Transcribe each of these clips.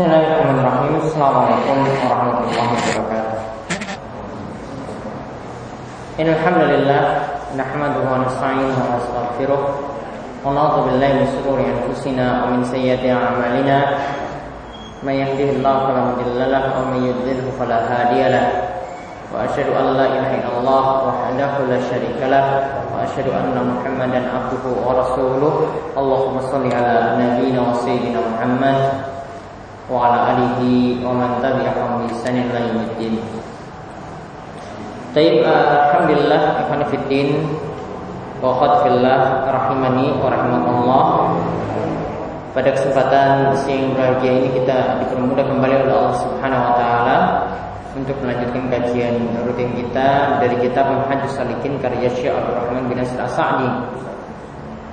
Bismillahirrahmanirrahim. Assalamualaikum warahmatullahi wabarakatuh. Alhamdulillah Nahmaduhu wa nasta'inuhu wa nastaghfiruh. Wa na'udhu billahi min sururi anfusina Wa min sayyati a'malina. Man yahdihillahu fala mudilla lahu Wa man yudlilhu fala hadiya lahu Wa asyhadu an la ilaha illallah Wahdahu la syarika lah. Wa asyhadu anna muhammadan abduhu wa rasuluh. Allahumma salli ala nabiyina wa sayyidina Muhammad وعلى آله ومن تبعهم بإحسان إلى يوم الدين. Taib alhamdulillah ikhwan fiddin wa fillah rahimani wa rahimakumullah. Pada kesempatan siang berbahagia ini kita dipermudah kembali oleh Allah Subhanahu wa taala untuk melanjutkan kajian rutin kita dari kitab Manhajus Salikin karya Syekh Abdul Rahman bin Nasir As-Sa'di.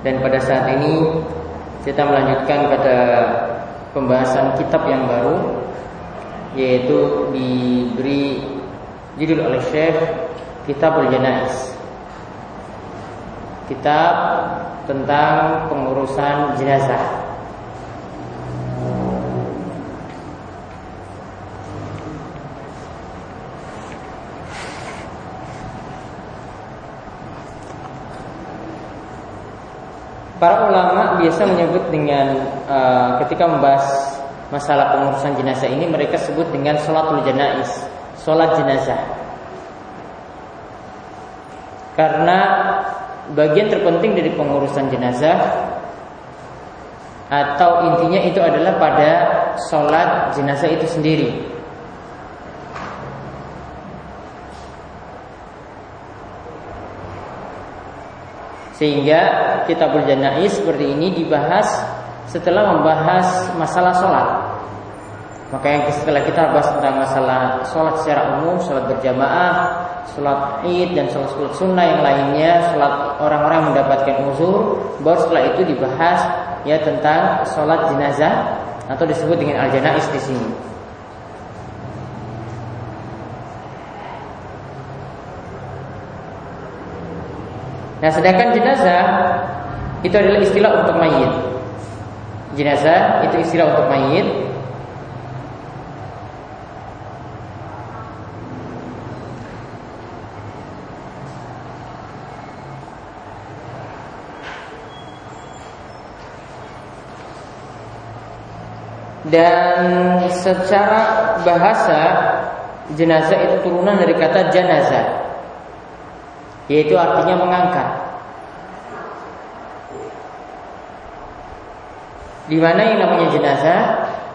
Dan pada saat ini kita melanjutkan pada pembahasan kitab yang baru yaitu diberi judul oleh Syekh Kitabul Janais. Kitab tentang pengurusan jenazah. Para ulama biasa menyebut dengan uh, ketika membahas masalah pengurusan jenazah ini mereka sebut dengan sholatul janais, sholat jenazah. Karena bagian terpenting dari pengurusan jenazah atau intinya itu adalah pada sholat jenazah itu sendiri. Sehingga kitabul janais seperti ini dibahas setelah membahas masalah sholat. Maka yang setelah kita bahas tentang masalah sholat secara umum, sholat berjamaah, sholat id dan sholat sholat sunnah yang lainnya, sholat orang-orang mendapatkan uzur, baru setelah itu dibahas ya tentang sholat jenazah atau disebut dengan al janais di sini. Nah, sedangkan jenazah itu adalah istilah untuk mayit. Jenazah itu istilah untuk mayit. Dan secara bahasa jenazah itu turunan dari kata jenazah yaitu artinya mengangkat. Di mana yang namanya jenazah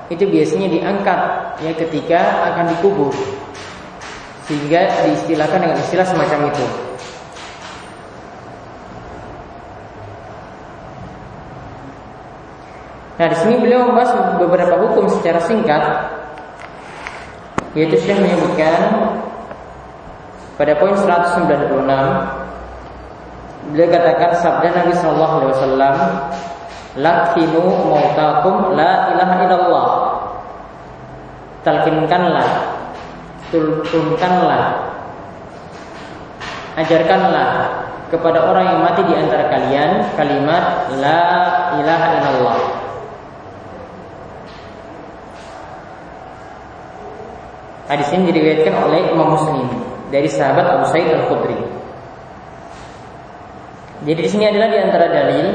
itu biasanya diangkat ya ketika akan dikubur. Sehingga diistilahkan dengan istilah semacam itu. Nah, di sini beliau membahas beberapa hukum secara singkat yaitu Syekh menyebutkan pada poin 196 beliau katakan sabda Nabi sallallahu alaihi wasallam lakinu mautakum la ilaha illallah talkinkanlah tuntunkanlah ajarkanlah kepada orang yang mati di antara kalian kalimat la ilaha illallah. Hadis ini diriwayatkan oleh Imam Muslim dari sahabat Abu Sa'id Al-Khudri. Jadi di sini adalah di antara dalil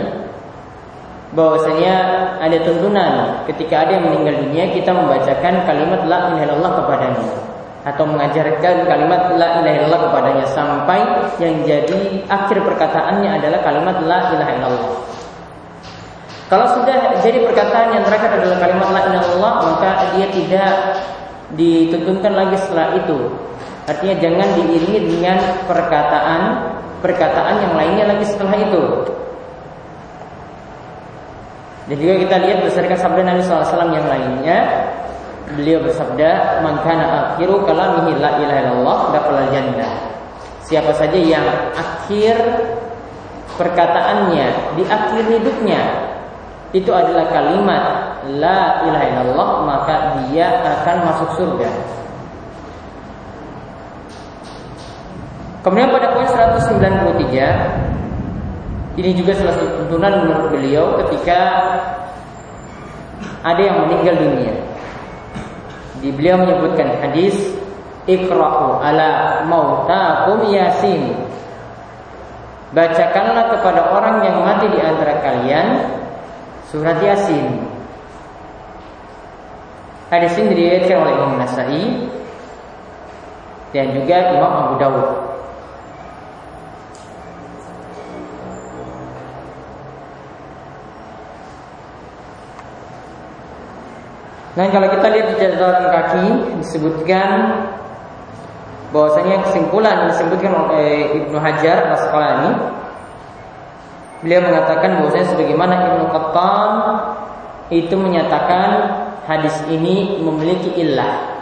bahwasanya ada tuntunan ketika ada yang meninggal dunia kita membacakan kalimat la ilaha illallah kepadanya atau mengajarkan kalimat la ilaha illallah kepadanya sampai yang jadi akhir perkataannya adalah kalimat la ilaha illallah. Kalau sudah jadi perkataan yang terakhir adalah kalimat la ilaha illallah maka dia tidak dituntunkan lagi setelah itu Artinya jangan diiringi dengan perkataan perkataan yang lainnya lagi setelah itu. Dan juga kita lihat berdasarkan sabda Nabi SAW yang lainnya Beliau bersabda Man kana akhiru kalamihi la ilaha illallah Dapal jannah Siapa saja yang akhir perkataannya Di akhir hidupnya Itu adalah kalimat La ilaha illallah Maka dia akan masuk surga Kemudian pada poin 193 ini juga salah satu tuntunan menurut beliau ketika ada yang meninggal dunia. Di beliau menyebutkan hadis Iqra'u ala mautakum yasin. Bacakanlah kepada orang yang mati di antara kalian Surat Yasin. Hadis ini diriwayatkan oleh Imam Nasai Dan juga Imam Abu Dawud Nah kalau kita lihat di catatan kaki disebutkan bahwasanya kesimpulan disebutkan oleh Ibnu Hajar Al Asqalani beliau mengatakan bahwasanya sebagaimana Ibnu Qattan itu menyatakan hadis ini memiliki illah.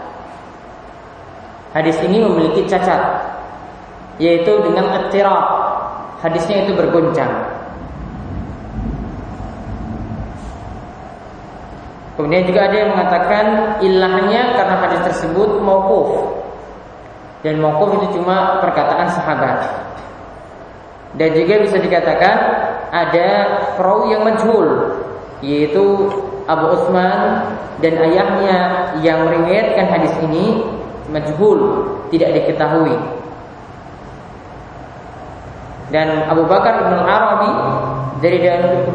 Hadis ini memiliki cacat yaitu dengan attirab. Hadisnya itu bergoncang. Kemudian juga ada yang mengatakan ilahnya karena hadis tersebut mauquf. Dan mauquf itu cuma perkataan sahabat. Dan juga bisa dikatakan ada perawi yang majhul yaitu Abu Utsman dan ayahnya yang meriwayatkan hadis ini majhul, tidak diketahui. Dan Abu Bakar Ibn Arabi dari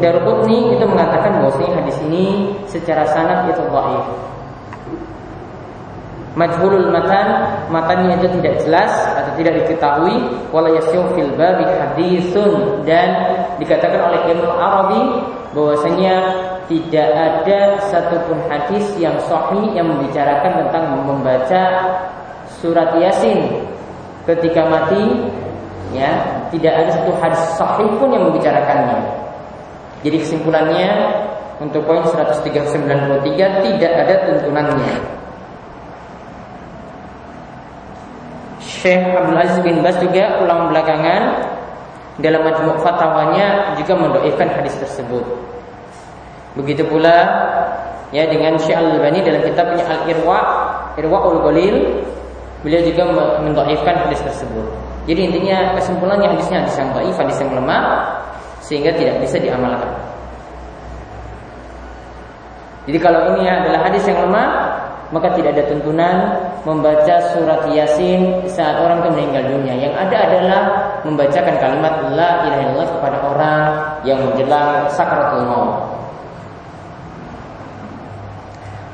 Daruqutni itu mengatakan bahwa hadis ini secara sanad itu dhaif. Majhulul matan, matannya itu tidak jelas atau tidak diketahui wala yasiu fil babi hadisun dan dikatakan oleh Ibnu Arabi bahwasanya tidak ada satupun hadis yang sahih yang membicarakan tentang membaca surat Yasin ketika mati ya tidak ada satu hadis sahih pun yang membicarakannya. Jadi kesimpulannya untuk poin 193 tidak ada tuntunannya. Syekh Abdul Aziz bin Bas juga ulama belakangan dalam majmuk fatwanya juga mendoakan hadis tersebut. Begitu pula ya dengan Syekh Al-Albani dalam kitabnya Al-Irwa, Irwaul Ghalil, beliau juga mendoakan hadis tersebut. Jadi intinya kesimpulannya hadisnya hadis yang dhaif, hadis yang lemah sehingga tidak bisa diamalkan. Jadi kalau ini adalah hadis yang lemah, maka tidak ada tuntunan membaca surat Yasin saat orang itu meninggal dunia. Yang ada adalah membacakan kalimat la ilaha illallah kepada orang yang menjelang sakaratul maut.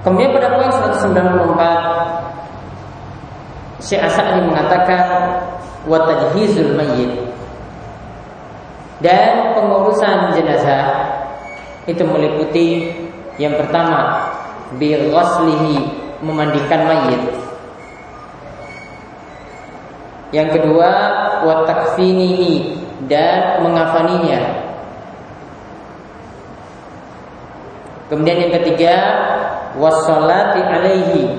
Kemudian pada poin 194 Syekh Asadi mengatakan wa tajhizul mayyit. Dan pengurusan jenazah itu meliputi yang pertama bi memandikan mayit. Yang kedua wa takfinihi dan mengafaninya. Kemudian yang ketiga wassalati alaihi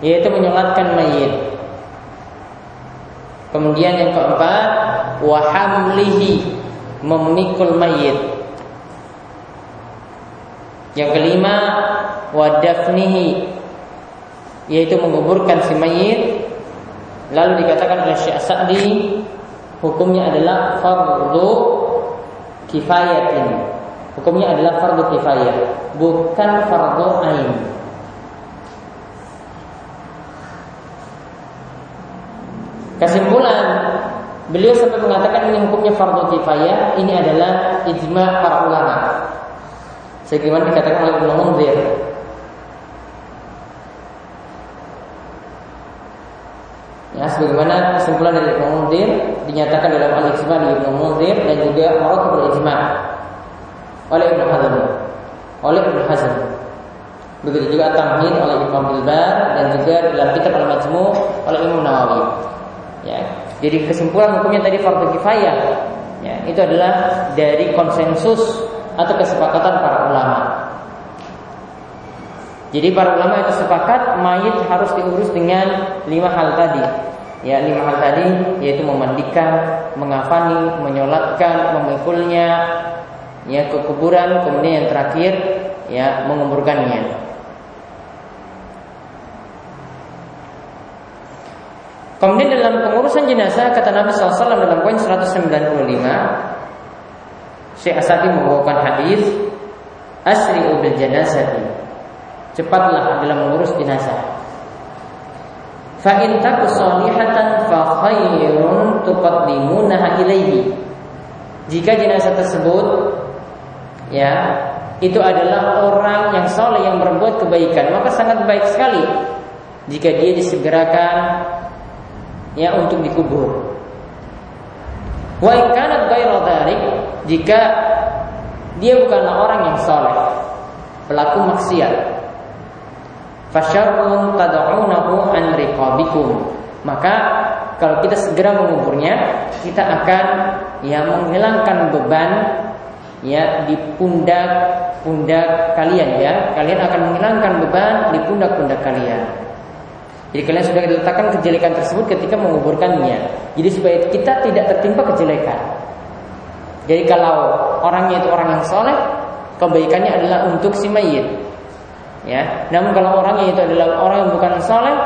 yaitu menyolatkan mayit Kemudian yang keempat wahamlihi memikul mayit. Yang kelima wadafnihi yaitu menguburkan si mayit. Lalu dikatakan oleh Syekh Sa'di hukumnya adalah fardu kifayatin. Hukumnya adalah fardu kifayah, bukan fardu ain. Kesimpulan beliau sampai mengatakan ini hukumnya fardu kifayah, ini adalah ijma para ulama. Sebagaimana dikatakan oleh Ibnu Munzir. Ya, sebagaimana kesimpulan dari Ibnu Munzir dinyatakan dalam al-ijma di Ibnu Munzir dan juga maratibul ijma oleh Ibnu Hazm. Oleh Ibnu Hazm. Begitu juga Tamhid oleh Ibnu Bilbar dan juga dalam kitab Al-Majmu oleh Imam Nawawi. Ya. Jadi kesimpulan hukumnya tadi fardu kifayah. Ya, itu adalah dari konsensus atau kesepakatan para ulama. Jadi para ulama itu sepakat mayit harus diurus dengan lima hal tadi. Ya, lima hal tadi yaitu memandikan, mengafani, menyolatkan, memikulnya, ya ke kuburan, kemudian yang terakhir ya menguburkannya. Kemudian dalam pengurusan jenazah kata Nabi SAW dalam poin 195 Syekh Asadi membawakan hadis Asri bil jenazah cepatlah dalam mengurus jenazah. Fa in taku salihatan fa khairun tuqaddimunaha ilaihi. Jika jenazah tersebut ya itu adalah orang yang soleh yang berbuat kebaikan maka sangat baik sekali jika dia disegerakan ya untuk dikubur. Wa in kanat jika dia bukanlah orang yang soleh pelaku maksiat fasyarrun tad'unahu an riqabikum maka kalau kita segera menguburnya kita akan ya menghilangkan beban ya di pundak pundak kalian ya kalian akan menghilangkan beban di pundak-pundak kalian jadi kalian sudah diletakkan kejelekan tersebut ketika menguburkannya. Jadi supaya kita tidak tertimpa kejelekan. Jadi kalau orangnya itu orang yang soleh kebaikannya adalah untuk si mayit. Ya, namun kalau orangnya itu adalah orang yang bukan soleh,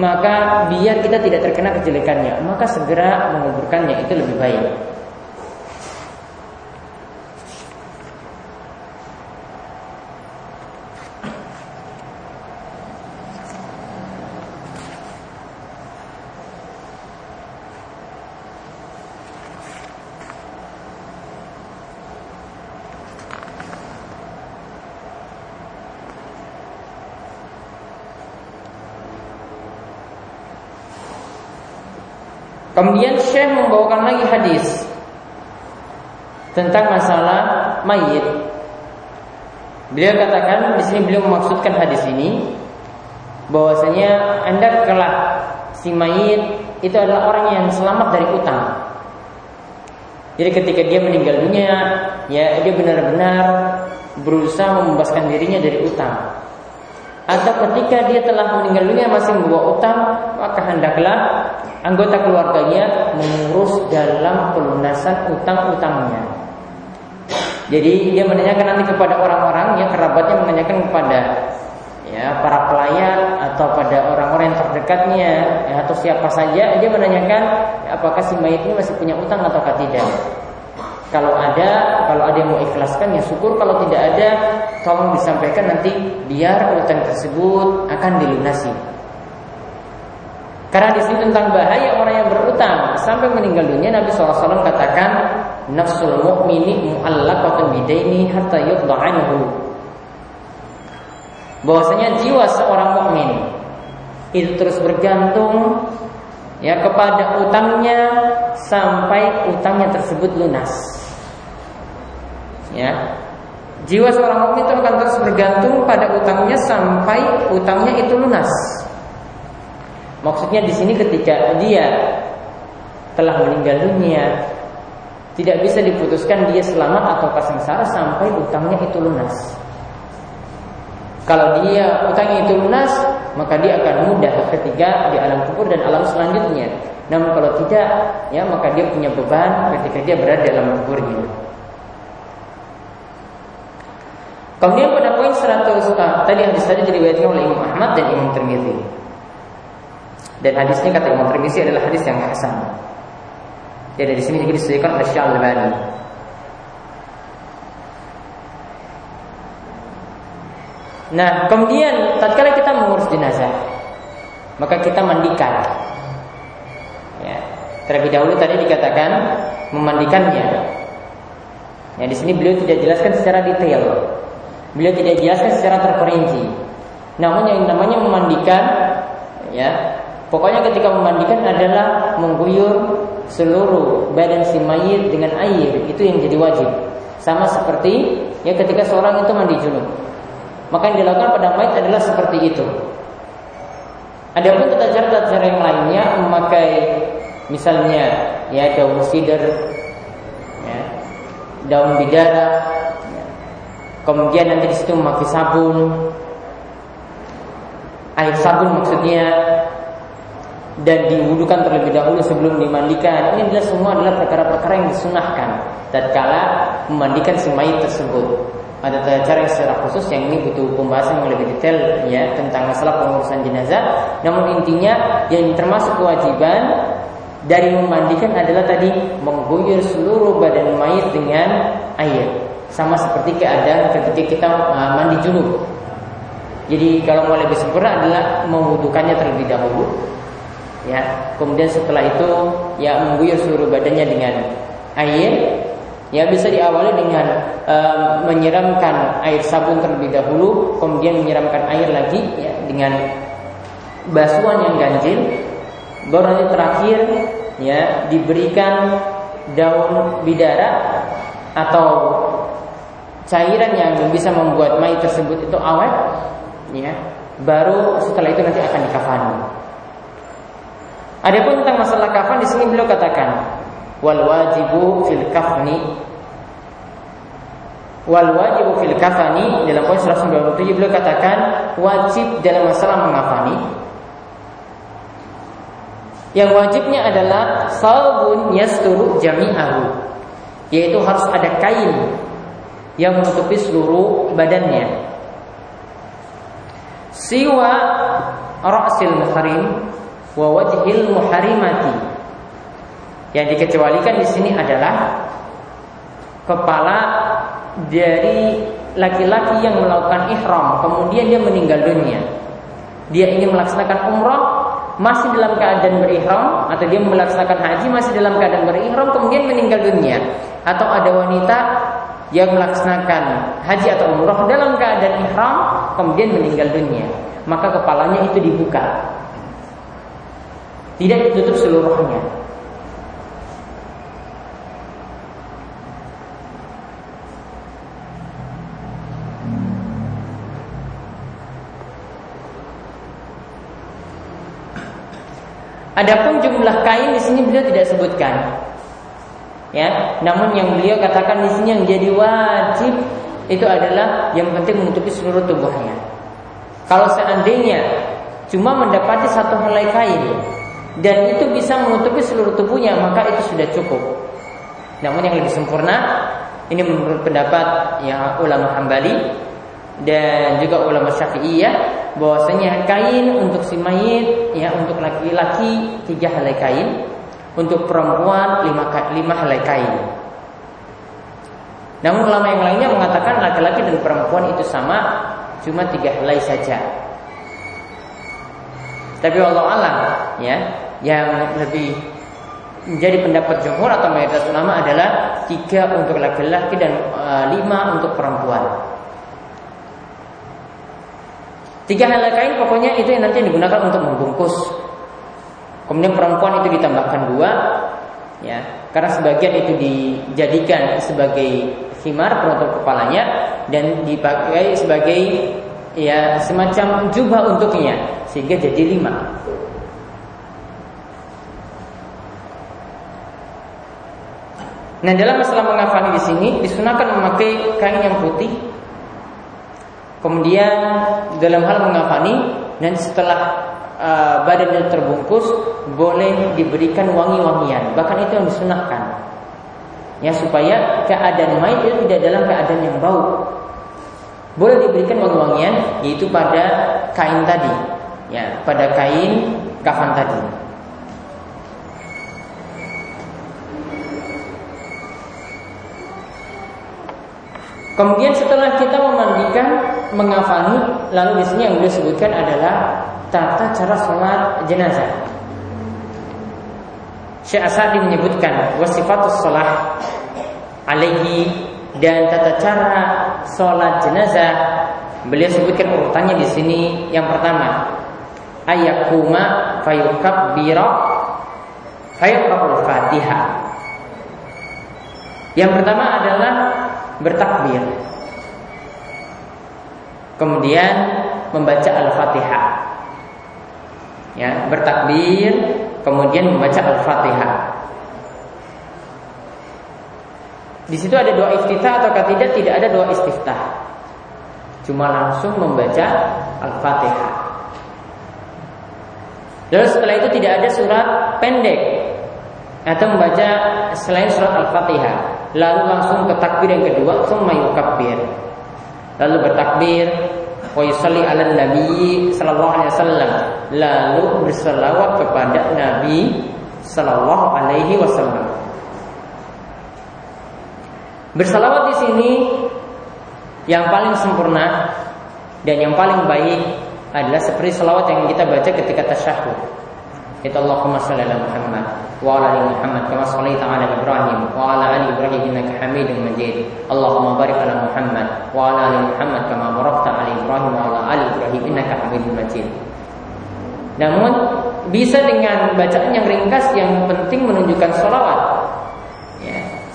maka biar kita tidak terkena kejelekannya, maka segera menguburkannya. Itu lebih baik. Kemudian Syekh membawakan lagi hadis tentang masalah mayit. Beliau katakan di sini beliau memaksudkan hadis ini bahwasanya anda kelak si mayit itu adalah orang yang selamat dari utang. Jadi ketika dia meninggal dunia, ya dia benar-benar berusaha membebaskan dirinya dari utang atau ketika dia telah meninggal dunia masih membawa utang, maka hendaklah anggota keluarganya mengurus dalam pelunasan utang-utangnya. Jadi dia menanyakan nanti kepada orang-orang yang kerabatnya menanyakan kepada ya para pelayan atau pada orang-orang yang terdekatnya ya, atau siapa saja dia menanyakan ya, apakah si mayat ini masih punya utang atau tidak. Kalau ada, kalau ada yang mau ikhlaskan ya syukur. Kalau tidak ada, tolong disampaikan nanti biar utang tersebut akan dilunasi. Karena di sini tentang bahaya orang yang berutang sampai meninggal dunia Nabi SAW katakan nafsul mu'mini mu'allaqatun bidaini hatta yudha'anhu. Bahwasanya jiwa seorang mukmin itu terus bergantung ya kepada utangnya sampai utangnya tersebut lunas. Ya. Jiwa seorang mukmin itu akan terus bergantung pada utangnya sampai utangnya itu lunas. Maksudnya di sini ketika dia telah meninggal dunia, tidak bisa diputuskan dia selamat atau sengsara sampai utangnya itu lunas. Kalau dia utangnya itu lunas, maka dia akan mudah ketika di alam kubur dan alam selanjutnya. Namun kalau tidak, ya maka dia punya beban ketika dia berada dalam kuburnya. Kemudian pada poin 100 ah, tadi hadis tadi diriwayatkan oleh Imam Ahmad dan Imam Tirmizi. Dan hadis ini kata Imam Tirmizi adalah hadis yang hasan. Jadi di sini juga disebutkan oleh Syalbani. Nah, kemudian tatkala kita mengurus jenazah, maka kita mandikan. Ya, terlebih dahulu tadi dikatakan memandikannya. Ya, di sini beliau tidak jelaskan secara detail. Beliau tidak jelaskan secara terperinci. Namun yang namanya memandikan, ya, pokoknya ketika memandikan adalah mengguyur seluruh badan si mayit dengan air, itu yang jadi wajib. Sama seperti ya ketika seorang itu mandi junub. Maka yang dilakukan pada mayit adalah seperti itu. Ada pun tata cara-tata cara yang lainnya memakai misalnya ya daun sidar, ya, daun bidara, Kemudian nanti di situ memakai sabun, air sabun maksudnya, dan diwudukan terlebih dahulu sebelum dimandikan. Ini adalah semua adalah perkara-perkara yang disunahkan tatkala memandikan si mayit tersebut. Ada cara yang secara khusus yang ini butuh pembahasan yang lebih detail ya tentang masalah pengurusan jenazah. Namun intinya yang termasuk kewajiban dari memandikan adalah tadi mengguyur seluruh badan mayit dengan air sama seperti keadaan ketika kita uh, mandi junub. Jadi kalau mau lebih sempurna adalah mewudukannya terlebih dahulu. Ya, kemudian setelah itu ya mengguyur seluruh badannya dengan air. Ya bisa diawali dengan um, menyiramkan air sabun terlebih dahulu, kemudian menyiramkan air lagi ya dengan basuhan yang ganjil. Baru nanti terakhir ya diberikan daun bidara atau cairan yang bisa membuat mayat tersebut itu awet ya baru setelah itu nanti akan dikafani Adapun tentang masalah kafan di sini beliau katakan wal wajibu fil kafni. Wal wajibu fil kafani dalam poin 197 beliau katakan wajib dalam masalah mengafani. Yang wajibnya adalah salbun yasturu jami'ahu. Yaitu harus ada kain yang menutupi seluruh badannya. Siwa ra'sil muhrim wa wajhil muharimati. Yang dikecualikan di sini adalah kepala dari laki-laki yang melakukan ihram kemudian dia meninggal dunia. Dia ingin melaksanakan umrah masih dalam keadaan berihram atau dia melaksanakan haji masih dalam keadaan berihram kemudian meninggal dunia atau ada wanita yang melaksanakan haji atau umrah dalam keadaan ihram kemudian meninggal dunia maka kepalanya itu dibuka tidak ditutup seluruhnya. Adapun jumlah kain di sini beliau tidak sebutkan. Ya, namun yang beliau katakan di sini yang jadi wajib itu adalah yang penting menutupi seluruh tubuhnya. Kalau seandainya cuma mendapati satu helai kain dan itu bisa menutupi seluruh tubuhnya maka itu sudah cukup. Namun yang lebih sempurna ini menurut pendapat ya ulama Hambali dan juga ulama Syafi'iyah bahwasanya kain untuk si mayit ya untuk laki-laki tiga helai kain, untuk perempuan lima, lima helai kain. Namun ulama yang lainnya mengatakan laki-laki dan perempuan itu sama, cuma tiga helai saja. Tapi Allah alam ya yang lebih menjadi pendapat jumhur atau mayoritas ulama adalah tiga untuk laki-laki dan e, lima untuk perempuan. Tiga hal kain pokoknya itu yang nanti digunakan untuk membungkus. Kemudian perempuan itu ditambahkan dua, ya, karena sebagian itu dijadikan sebagai himar penutup kepalanya dan dipakai sebagai ya semacam jubah untuknya sehingga jadi lima. Nah dalam masalah mengafani di sini disunahkan memakai kain yang putih. Kemudian dalam hal mengafani dan setelah uh, badannya terbungkus boleh diberikan wangi-wangian. Bahkan itu yang disunahkan. Ya supaya keadaan mayat itu tidak dalam keadaan yang bau. Boleh diberikan wangi-wangian yaitu pada kain tadi. Ya, pada kain kafan tadi. Kemudian setelah kita memandikan, mengafani, lalu di sini yang beliau sebutkan adalah tata cara sholat jenazah. Syekh Asadi menyebutkan wasifatus sholat alaihi dan tata cara sholat jenazah. Beliau sebutkan urutannya di sini. Yang pertama, ayakuma fayukabbira fayuqra'ul fatihah. Yang pertama adalah bertakbir. Kemudian membaca Al-Fatihah. Ya, bertakbir, kemudian membaca Al-Fatihah. Di situ ada doa iftitah atau tidak? Tidak ada doa istiftah. Cuma langsung membaca Al-Fatihah. Lalu setelah itu tidak ada surat pendek atau membaca selain surat Al-Fatihah lalu langsung ke takbir yang kedua summa yukabbir lalu bertakbir wa yusalli ala nabi sallallahu alaihi wasallam lalu berselawat kepada nabi sallallahu alaihi wasallam bersalawat di sini yang paling sempurna Dan yang paling baik adalah seperti selawat yang kita baca ketika tasyahud. Itu Allahumma salli ala Muhammad wa ala ali Muhammad kama shallaita ala Ibrahim wa ala ali Ibrahim innaka Hamidum Majid. Allahumma barik ala Muhammad wa ala ali Muhammad kama barakta ala Ibrahim wa ala ali Ibrahim innaka Hamidum Majid. Namun bisa dengan bacaan yang ringkas yang penting menunjukkan sholawat.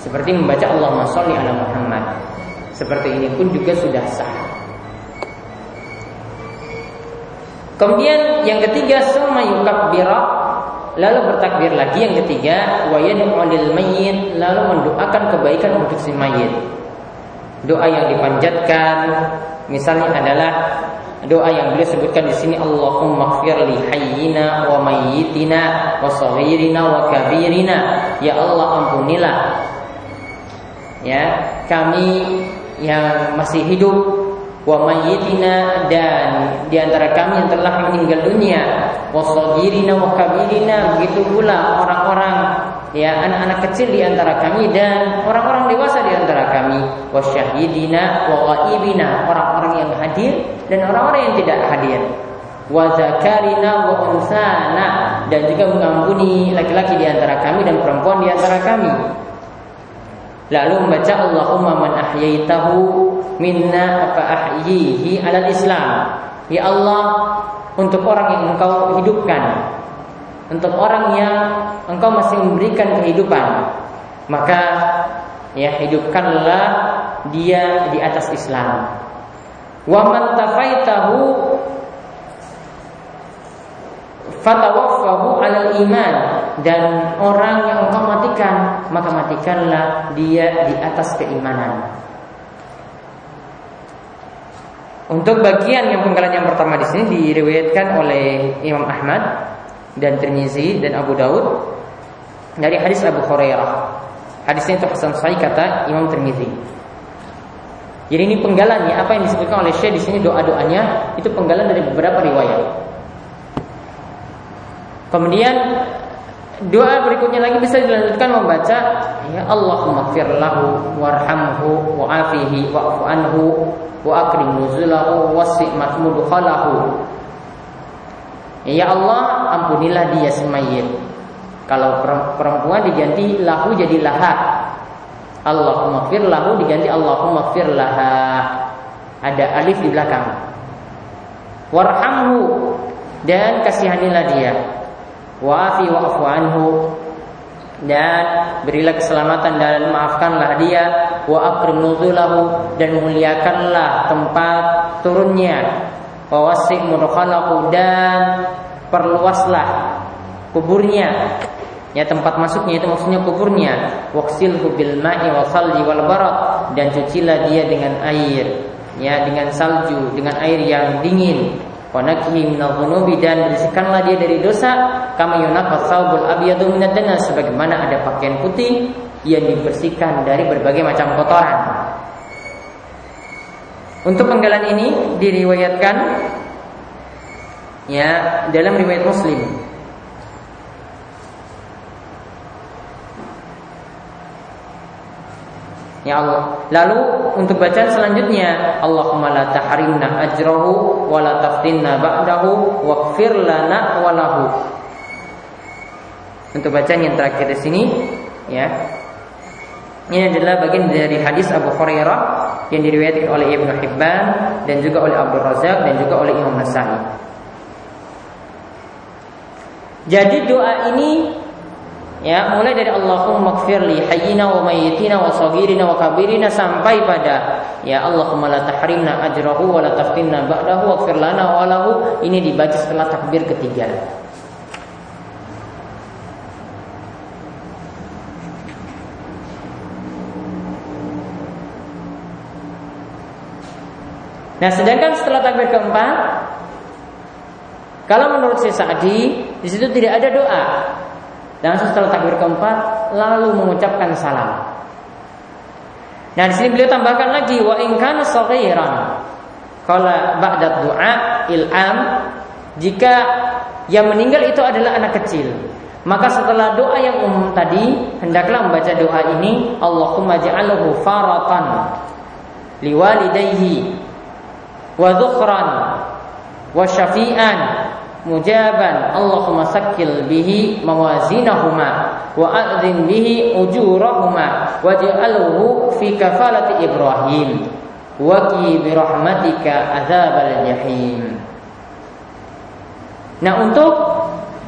Seperti membaca Allahumma sholli ala Muhammad. Seperti ini pun juga sudah sah. Kemudian yang ketiga summa yukabbira lalu bertakbir lagi yang ketiga wa yad'u mayyit lalu mendoakan kebaikan untuk si mayit. Doa yang dipanjatkan misalnya adalah doa yang beliau sebutkan di sini Allahumma ighfir li hayyina wa mayyitina wa saghirina wa kabirina ya Allah ampunilah ya kami yang masih hidup wa mayyitina dan di antara kami yang telah meninggal dunia wa saghirina wa kabirina begitu pula orang-orang ya anak-anak kecil di antara kami dan orang-orang dewasa di antara kami wa syahidina wa ghaibina orang-orang yang hadir dan orang-orang yang tidak hadir wa zakarina wa unsana dan juga mengampuni laki-laki di antara kami dan perempuan di antara kami lalu membaca Allahumma man ahyaitahu minna apa ahyihi alal Islam. Ya Allah, untuk orang yang engkau hidupkan, untuk orang yang engkau masih memberikan kehidupan, maka ya hidupkanlah dia di atas Islam. Wa man tafaitahu fatawaffahu alal iman dan orang yang engkau matikan maka matikanlah dia di atas keimanan. Untuk bagian yang penggalan yang pertama di sini diriwayatkan oleh Imam Ahmad dan Tirmizi dan Abu Daud dari hadis Abu Hurairah. Hadis ini terpesan sahih kata Imam Tirmizi. Jadi ini penggalannya apa yang disebutkan oleh Syekh di sini doa-doanya itu penggalan dari beberapa riwayat. Kemudian doa berikutnya lagi bisa dilanjutkan membaca ya Allahumma fir lahu warhamhu wa'afihi wa'fu anhu wa akrim nuzulahu wasi' mudkhalahu Ya Allah ampunilah dia semayit Kalau perempuan diganti lahu jadi laha. Allahumma fir lahu diganti Allahumma fir laha. Ada alif di belakang. Warhamhu Dan kasihanilah dia Wa'afi wa'afu anhu. Dan berilah keselamatan dan maafkanlah dia. Wa akrim nuzulahu dan muliakanlah tempat turunnya. Wa wasi' mudkhalahu dan perluaslah kuburnya. Ya tempat masuknya itu maksudnya kuburnya. Waqsilhu bil ma'i wa salji wal barat dan cucilah dia dengan air. Ya dengan salju dengan air yang dingin wa nakhi minadh dan bersihkanlah dia dari dosa kama yunaqqa thawbul abyadu minad danas sebagaimana ada pakaian putih yang dibersihkan dari berbagai macam kotoran. Untuk penggalan ini diriwayatkan ya dalam riwayat Muslim. Ya Allah. Lalu untuk bacaan selanjutnya, Allahumma la tahrimna ajrahu wa la taftinna ba'dahu waghfir lana wa lahu. Untuk bacaan yang terakhir di sini, ya. Ini adalah bagian dari hadis Abu Hurairah yang diriwayatkan oleh Ibnu Hibban dan juga oleh Abdul Razak dan juga oleh Imam Nasai. Jadi doa ini ya mulai dari Allahumma gfirli hayyina wa mayyitina wa saghirina wa kabirina sampai pada ya Allahumma la tahrimna ajrahu wa la taftinna ba'dahu waghfir lana wa lahu ini dibaca setelah takbir ketiga. Nah, sedangkan setelah takbir keempat, kalau menurut Syekh Sa'di, di situ tidak ada doa. Dan setelah takbir keempat, lalu mengucapkan salam. Nah, di sini beliau tambahkan lagi wa in kana saghiran. Qala ba'da du'a il'am jika yang meninggal itu adalah anak kecil, maka setelah doa yang umum tadi, hendaklah membaca doa ini, Allahumma ja'alhu faratan liwalidayhi wa dhukhran wa syafi'an mujaban. Allahumma sakil bihi mawazinahuma wa adzim bihi ujurahuma waj'alhu fi kafalati Ibrahim. Wa qi bi rahmatika adzabal jahim. Nah untuk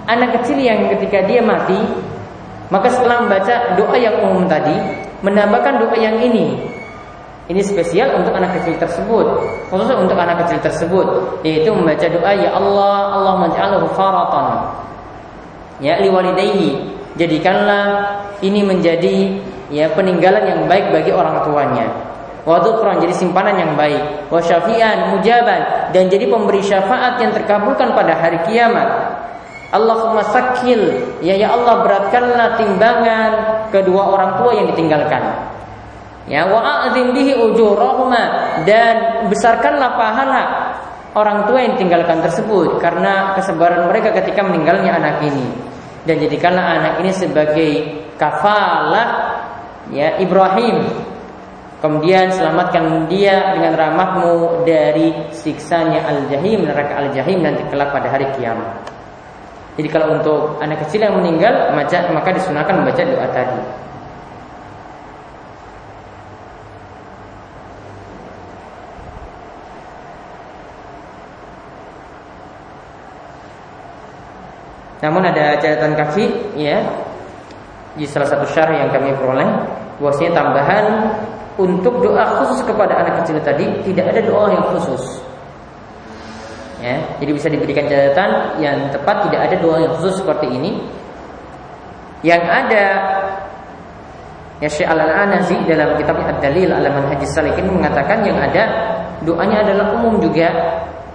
anak kecil yang ketika dia mati maka setelah membaca doa yang umum tadi menambahkan doa yang ini ini spesial untuk anak kecil tersebut, khusus untuk anak kecil tersebut, yaitu membaca doa ya Allah, Allah menj'alhu faratan. Ya liwalidayhi, jadikanlah ini menjadi ya peninggalan yang baik bagi orang tuanya. Wa jadi simpanan yang baik. Wa syafi'an mujaban dan jadi pemberi syafaat yang terkabulkan pada hari kiamat. Allahumma sakil ya ya Allah beratkanlah timbangan kedua orang tua yang ditinggalkan Ya wa bihi ujurahuma. Dan besarkanlah pahala orang tua yang tinggalkan tersebut karena kesabaran mereka ketika meninggalnya anak ini. Dan jadikanlah anak ini sebagai kafalah ya Ibrahim. Kemudian selamatkan dia dengan rahmatmu dari siksanya al-jahim neraka al-jahim nanti kelak pada hari kiamat. Jadi kalau untuk anak kecil yang meninggal maka disunahkan membaca doa tadi Namun ada catatan kaki ya di salah satu syarah yang kami peroleh bahwasanya tambahan untuk doa khusus kepada anak kecil tadi tidak ada doa yang khusus. Ya, jadi bisa diberikan catatan yang tepat tidak ada doa yang khusus seperti ini. Yang ada Ya Syekh Al-Anazi dalam kitab Ad-Dalil ala Manhajis Salikin mengatakan yang ada doanya adalah umum juga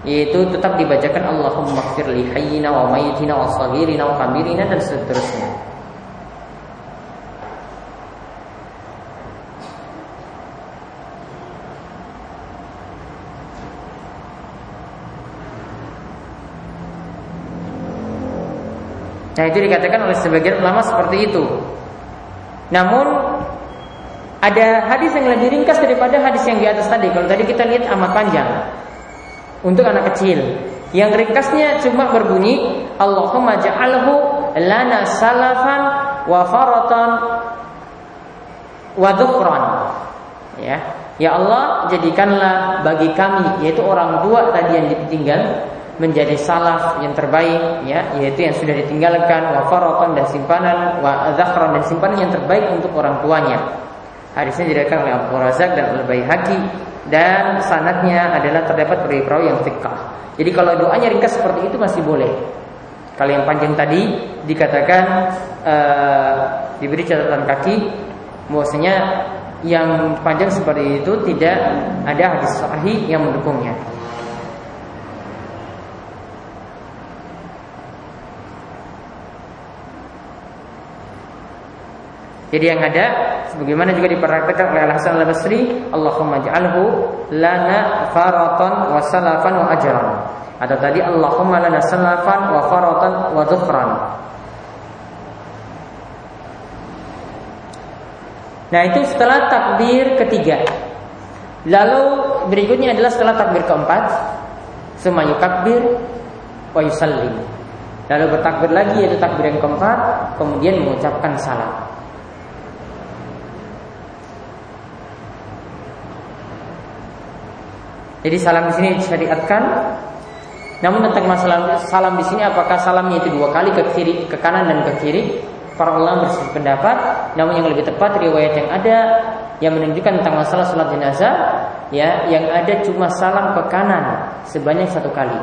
yaitu tetap dibacakan Allahumma ighfir li hayyina wa mayyitina wa saghirina wa kabirina dan seterusnya. Nah itu dikatakan oleh sebagian ulama seperti itu. Namun ada hadis yang lebih ringkas daripada hadis yang di atas tadi. Kalau tadi kita lihat amat panjang untuk anak kecil. Yang ringkasnya cuma berbunyi Allahumma ja'alhu lana salafan wa faratan wa dhukran. Ya. Ya Allah, jadikanlah bagi kami yaitu orang tua tadi yang ditinggal menjadi salaf yang terbaik ya yaitu yang sudah ditinggalkan wa faratan dan simpanan wa dhakran dan simpanan yang terbaik untuk orang tuanya. Hadisnya diriwayatkan oleh Abu Razak dan Al-Baihaqi dan sanatnya adalah terdapat dari perawi yang fikah. Jadi kalau doanya ringkas seperti itu masih boleh. Kalau yang panjang tadi dikatakan uh, diberi catatan kaki, bahwasanya yang panjang seperti itu tidak ada hadis sahih yang mendukungnya. Jadi yang ada sebagaimana juga dipraktikkan oleh Al Hasan Al Basri, Allahumma ja'alhu lana faratan wa salafan wa ajran. Atau tadi Allahumma lana salafan wa faratan wa dhukhran. Nah itu setelah takbir ketiga. Lalu berikutnya adalah setelah takbir keempat, semua yukabir wa yusallim. Lalu bertakbir lagi yaitu takbir yang keempat, kemudian mengucapkan salam. Jadi salam di sini disyariatkan. Namun tentang masalah salam di sini apakah salamnya itu dua kali ke kiri, ke kanan dan ke kiri? Para ulama berselisih pendapat. Namun yang lebih tepat riwayat yang ada yang menunjukkan tentang masalah salat jenazah, ya, yang ada cuma salam ke kanan sebanyak satu kali.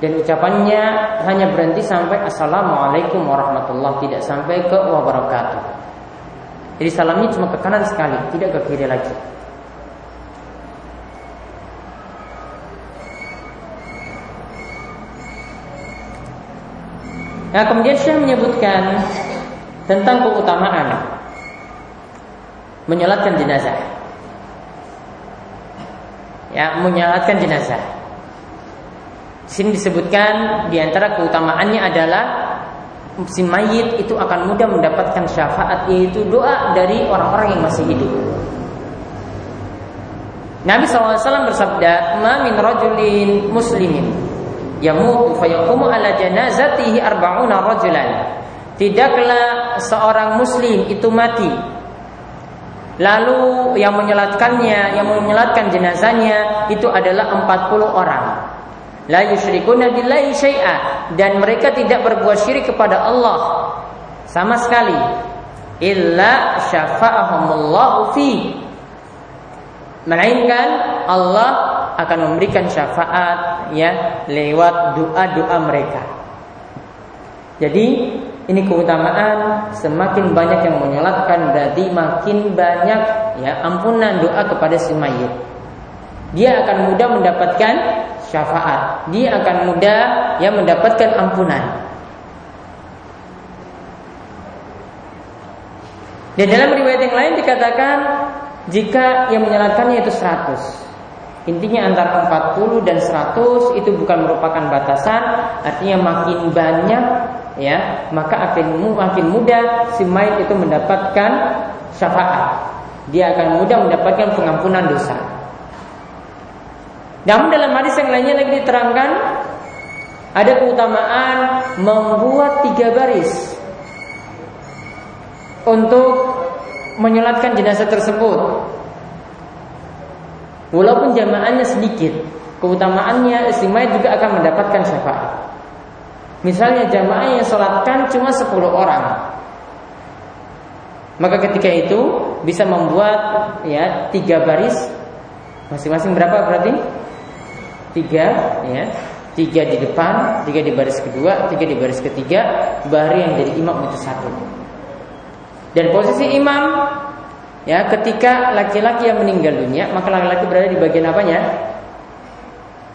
Dan ucapannya hanya berhenti sampai Assalamualaikum warahmatullahi Tidak sampai ke wabarakatuh Jadi salamnya cuma ke kanan sekali Tidak ke kiri lagi Nah kemudian Syekh menyebutkan tentang keutamaan menyolatkan jenazah. Ya, menyolatkan jenazah. Di sini disebutkan di antara keutamaannya adalah si mayit itu akan mudah mendapatkan syafaat yaitu doa dari orang-orang yang masih hidup. Nabi SAW bersabda, "Ma min rajulin muslimin yamutu fayaqumu ala janazatihi arba'una rajulan." Tidaklah seorang muslim itu mati Lalu yang menyelatkannya, yang menyelatkan jenazahnya itu adalah 40 orang. La yusyrikuna billahi syai'a dan mereka tidak berbuat syirik kepada Allah sama sekali. Illa syafa'ahumullahu fi melainkan Allah akan memberikan syafaat ya lewat doa-doa mereka. Jadi ini keutamaan semakin banyak yang menyolatkan berarti makin banyak ya ampunan doa kepada si mayit. Dia akan mudah mendapatkan syafaat. Dia akan mudah ya mendapatkan ampunan. Dan dalam riwayat yang lain dikatakan jika yang menyalatkannya itu 100 Intinya antara 40 dan 100 itu bukan merupakan batasan Artinya makin banyak ya maka akan makin mudah si mayit itu mendapatkan syafaat dia akan mudah mendapatkan pengampunan dosa namun dalam hadis yang lainnya lagi diterangkan ada keutamaan membuat tiga baris untuk menyolatkan jenazah tersebut. Walaupun jamaahnya sedikit, keutamaannya istimewa juga akan mendapatkan syafaat. Misalnya jamaah yang sholatkan cuma 10 orang. Maka ketika itu bisa membuat ya tiga baris. Masing-masing berapa berarti? Tiga ya. Tiga di depan, tiga di baris kedua, tiga di baris ketiga. Baru yang jadi imam itu satu. Dan posisi imam Ya, ketika laki-laki yang meninggal dunia, maka laki-laki berada di bagian apanya?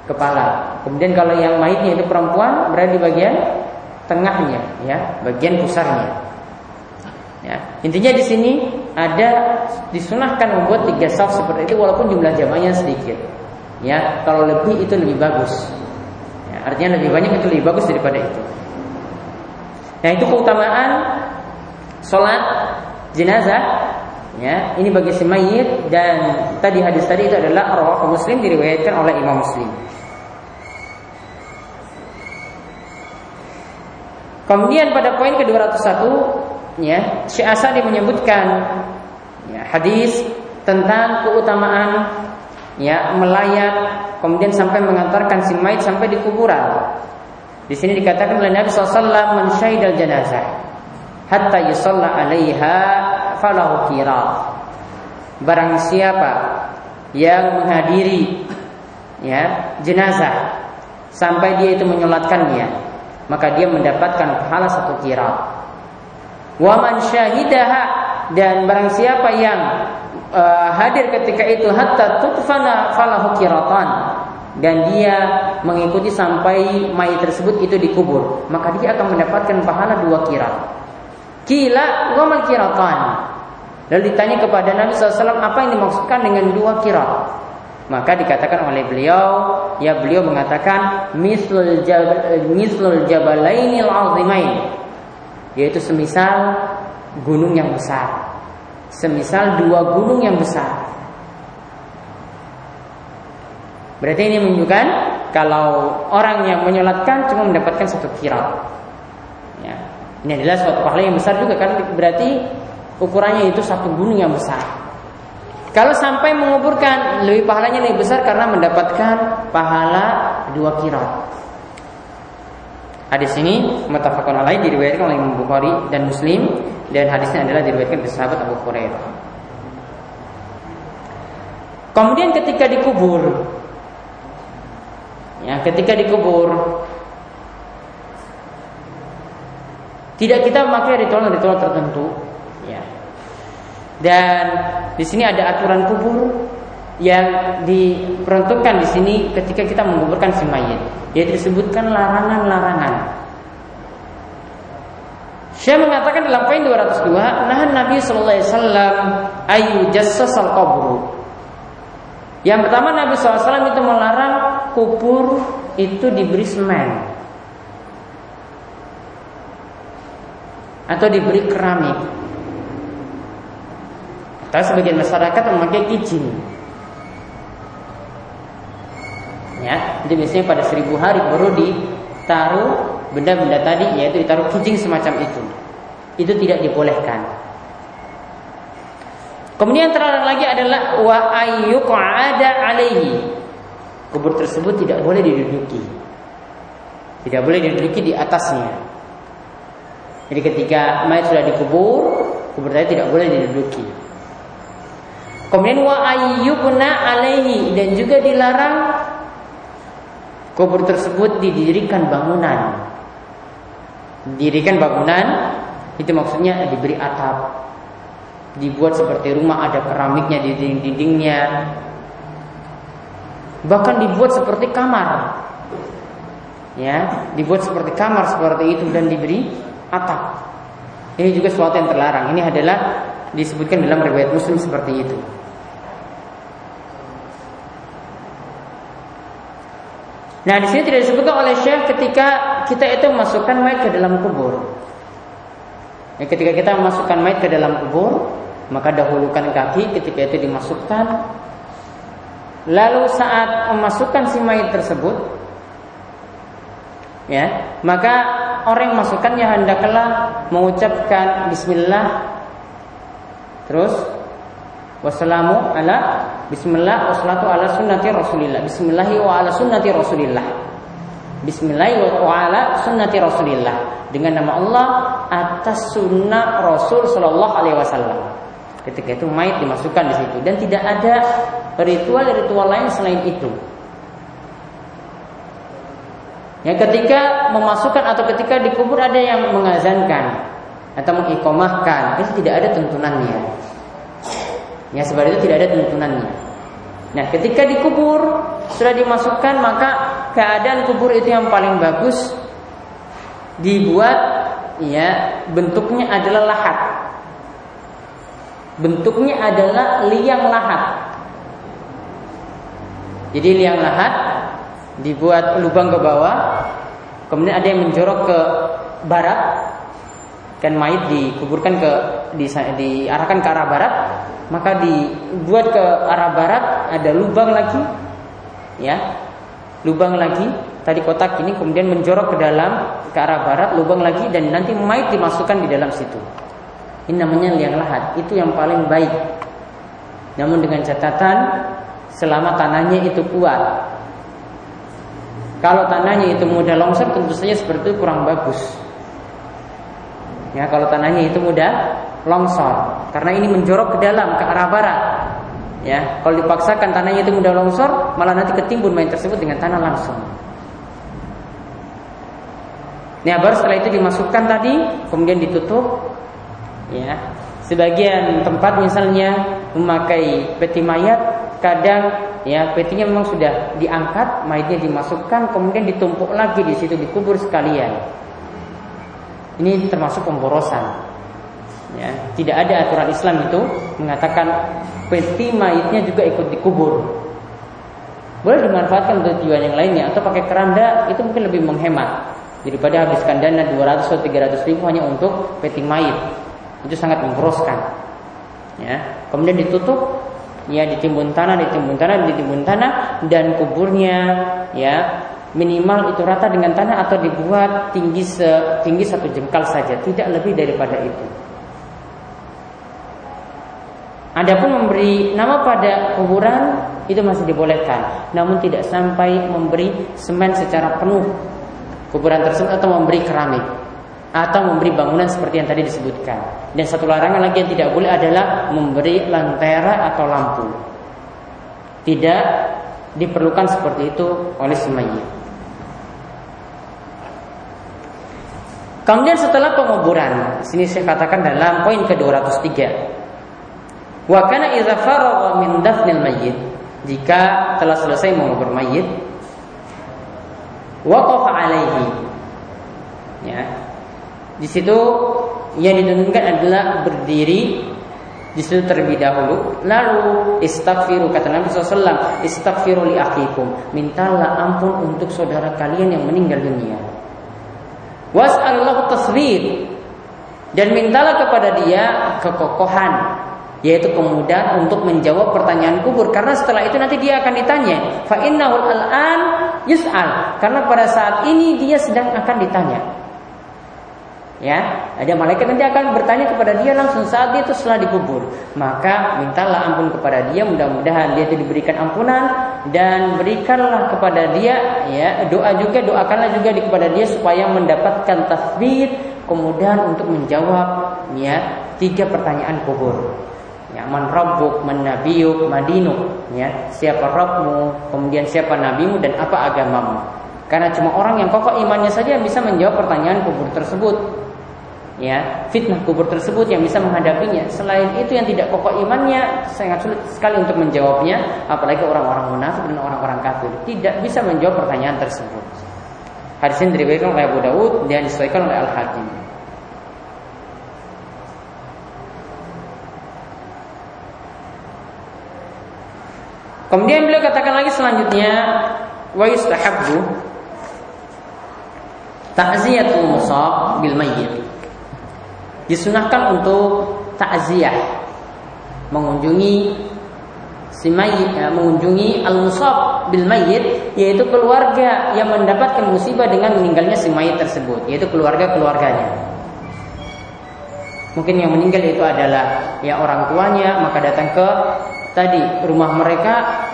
kepala. Kemudian kalau yang mayitnya itu perempuan berada di bagian tengahnya, ya, bagian pusarnya. Ya, intinya di sini ada disunahkan membuat tiga saf seperti itu walaupun jumlah jamaahnya sedikit. Ya, kalau lebih itu lebih bagus. Ya, artinya lebih banyak itu lebih bagus daripada itu. Nah, itu keutamaan sholat jenazah Ya, ini bagi si mayit dan tadi hadis tadi itu adalah rawah Muslim diriwayatkan oleh Imam Muslim. Kemudian pada poin ke-201 ya, Syekh Asadi menyebutkan ya, hadis tentang keutamaan ya melayat kemudian sampai mengantarkan si mayit sampai di kuburan. Di sini dikatakan oleh Nabi SAW man syahidal janazah hatta yusalla 'alaiha falahu kira. Barang siapa yang menghadiri ya jenazah sampai dia itu menyolatkannya maka dia mendapatkan pahala satu kira. Waman syahidaha dan barang siapa yang uh, hadir ketika itu hatta tutfana falahu kiratan dan dia mengikuti sampai mayat tersebut itu dikubur maka dia akan mendapatkan pahala dua kira. Kila waman kiratan. Lalu ditanya kepada Nabi SAW apa yang dimaksudkan dengan dua kira? Maka dikatakan oleh beliau, ya beliau mengatakan mislul jabal mislul jabalainil azimain yaitu semisal gunung yang besar. Semisal dua gunung yang besar. Berarti ini menunjukkan kalau orang yang menyolatkan cuma mendapatkan satu kira. Ya. Ini adalah suatu pahala yang besar juga kan berarti ukurannya itu satu gunung yang besar. Kalau sampai menguburkan lebih pahalanya lebih besar karena mendapatkan pahala dua kirat. Hadis ini mutafakun alaih diriwayatkan oleh Imam Bukhari dan Muslim dan hadisnya adalah diriwayatkan oleh sahabat Abu Hurairah. Kemudian ketika dikubur ya ketika dikubur tidak kita memakai ritual-ritual tertentu ya dan di sini ada aturan kubur yang diperuntukkan di sini ketika kita menguburkan si mayit. Yaitu disebutkan larangan-larangan. Saya mengatakan dalam poin 202, nahan Nabi sallallahu alaihi wasallam ayu jassasal qabru. Yang pertama Nabi SAW itu melarang kubur itu diberi semen atau diberi keramik. Tapi sebagian masyarakat memakai kijing. Ya, itu biasanya pada seribu hari baru ditaruh benda-benda tadi, yaitu ditaruh kijing semacam itu. Itu tidak dibolehkan. Kemudian terlarang lagi adalah wa ada alaihi. Kubur tersebut tidak boleh diduduki. Tidak boleh diduduki di atasnya. Jadi ketika mayat sudah dikubur, kubur tadi tidak boleh diduduki. Kemudian wa ayyubna alaihi dan juga dilarang kubur tersebut didirikan bangunan. Didirikan bangunan itu maksudnya diberi atap, dibuat seperti rumah ada keramiknya di dinding-dindingnya bahkan dibuat seperti kamar. Ya dibuat seperti kamar seperti itu dan diberi atap. Ini juga sesuatu yang terlarang. Ini adalah disebutkan dalam riwayat muslim seperti itu Nah di sini tidak disebutkan oleh Syekh ketika kita itu memasukkan mayat ke dalam kubur. Ya, ketika kita memasukkan mayat ke dalam kubur, maka dahulukan kaki ketika itu dimasukkan lalu saat memasukkan si mayat tersebut ya maka orang yang masukkannya hendaklah mengucapkan bismillah terus wassalamu ala bismillah wassalatu ala sunnati rasulillah. Bismillahi wa ala sunnati rasulillah. Bismillahi wa ala sunnati rasulillah. Dengan nama Allah atas sunnah Rasul sallallahu alaihi wasallam. Ketika itu mayat dimasukkan di situ. Dan tidak ada ritual-ritual lain selain itu. Ya, ketika memasukkan atau ketika dikubur ada yang mengazankan atau mengikomahkan, itu tidak ada tuntunannya. Ya, sebab itu tidak ada tuntunannya. Nah, ketika dikubur sudah dimasukkan maka keadaan kubur itu yang paling bagus dibuat ya bentuknya adalah lahat Bentuknya adalah liang lahat. Jadi liang lahat dibuat lubang ke bawah, kemudian ada yang menjorok ke barat, kan mayit dikuburkan ke di, diarahkan ke arah barat, maka dibuat ke arah barat ada lubang lagi, ya, lubang lagi. Tadi kotak ini kemudian menjorok ke dalam ke arah barat, lubang lagi dan nanti mayit dimasukkan di dalam situ. Ini namanya liang lahat. Itu yang paling baik. Namun dengan catatan selama tanahnya itu kuat. Kalau tanahnya itu mudah longsor tentu saja seperti itu kurang bagus. Ya, kalau tanahnya itu mudah longsor karena ini menjorok ke dalam ke arah barat. Ya, kalau dipaksakan tanahnya itu mudah longsor, malah nanti ketimbun main tersebut dengan tanah langsung. Nah, baru setelah itu dimasukkan tadi, kemudian ditutup, ya sebagian tempat misalnya memakai peti mayat kadang ya petinya memang sudah diangkat mayatnya dimasukkan kemudian ditumpuk lagi di situ dikubur sekalian ini termasuk pemborosan. Ya tidak ada aturan Islam itu mengatakan peti mayatnya juga ikut dikubur. Boleh dimanfaatkan untuk tujuan yang lainnya atau pakai keranda itu mungkin lebih menghemat. Daripada habiskan dana 200 atau 300 ribu hanya untuk peti mayat itu sangat memboroskan. Ya, kemudian ditutup ya ditimbun tanah, ditimbun tanah, ditimbun tanah dan kuburnya ya minimal itu rata dengan tanah atau dibuat tinggi tinggi satu jengkal saja, tidak lebih daripada itu. Adapun memberi nama pada kuburan itu masih dibolehkan, namun tidak sampai memberi semen secara penuh kuburan tersebut atau memberi keramik atau memberi bangunan seperti yang tadi disebutkan. Dan satu larangan lagi yang tidak boleh adalah memberi lentera atau lampu. Tidak diperlukan seperti itu oleh semuanya. Kemudian setelah penguburan, sini saya katakan dalam poin ke-203. Wa kana idza faragha min dafnil mayyit, jika telah selesai mengubur mayit, waqafa alaihi. Ya, di situ yang dituntunkan adalah berdiri di situ terlebih dahulu. Lalu istighfiru kata Nabi SAW, istighfiru li akhikum. Mintalah ampun untuk saudara kalian yang meninggal dunia. Was'allahu tasbir dan mintalah kepada dia kekokohan yaitu kemudahan untuk menjawab pertanyaan kubur. Karena setelah itu nanti dia akan ditanya fa innahul al'an yus'al? Karena pada saat ini dia sedang akan ditanya. Ya ada malaikat nanti akan bertanya kepada dia langsung saat dia itu setelah dikubur. Maka mintalah ampun kepada dia mudah-mudahan dia itu diberikan ampunan dan berikanlah kepada dia ya doa juga doakanlah juga kepada dia supaya mendapatkan tasbih kemudian untuk menjawab ya tiga pertanyaan kubur Ya, man rabbuk, man nabiyuk, madinuk. Ya, siapa Rabbmu, kemudian siapa nabimu dan apa agamamu. Karena cuma orang yang kokoh imannya saja yang bisa menjawab pertanyaan kubur tersebut. Ya, fitnah kubur tersebut yang bisa menghadapinya. Selain itu yang tidak kokoh imannya sangat sulit sekali untuk menjawabnya, apalagi orang-orang munafik dan orang-orang kafir tidak bisa menjawab pertanyaan tersebut. Hadis ini diriwayatkan oleh Abu Dawud dan disesuaikan oleh Al Hakim. Kemudian beliau katakan lagi selanjutnya wa yustahabbu ta'ziyatul musab bil mayyit. Disunahkan untuk takziah mengunjungi si mayyit ya, mengunjungi al musab bil mayyit yaitu keluarga yang mendapatkan musibah dengan meninggalnya si mayit tersebut yaitu keluarga-keluarganya. Mungkin yang meninggal itu adalah ya orang tuanya maka datang ke tadi rumah mereka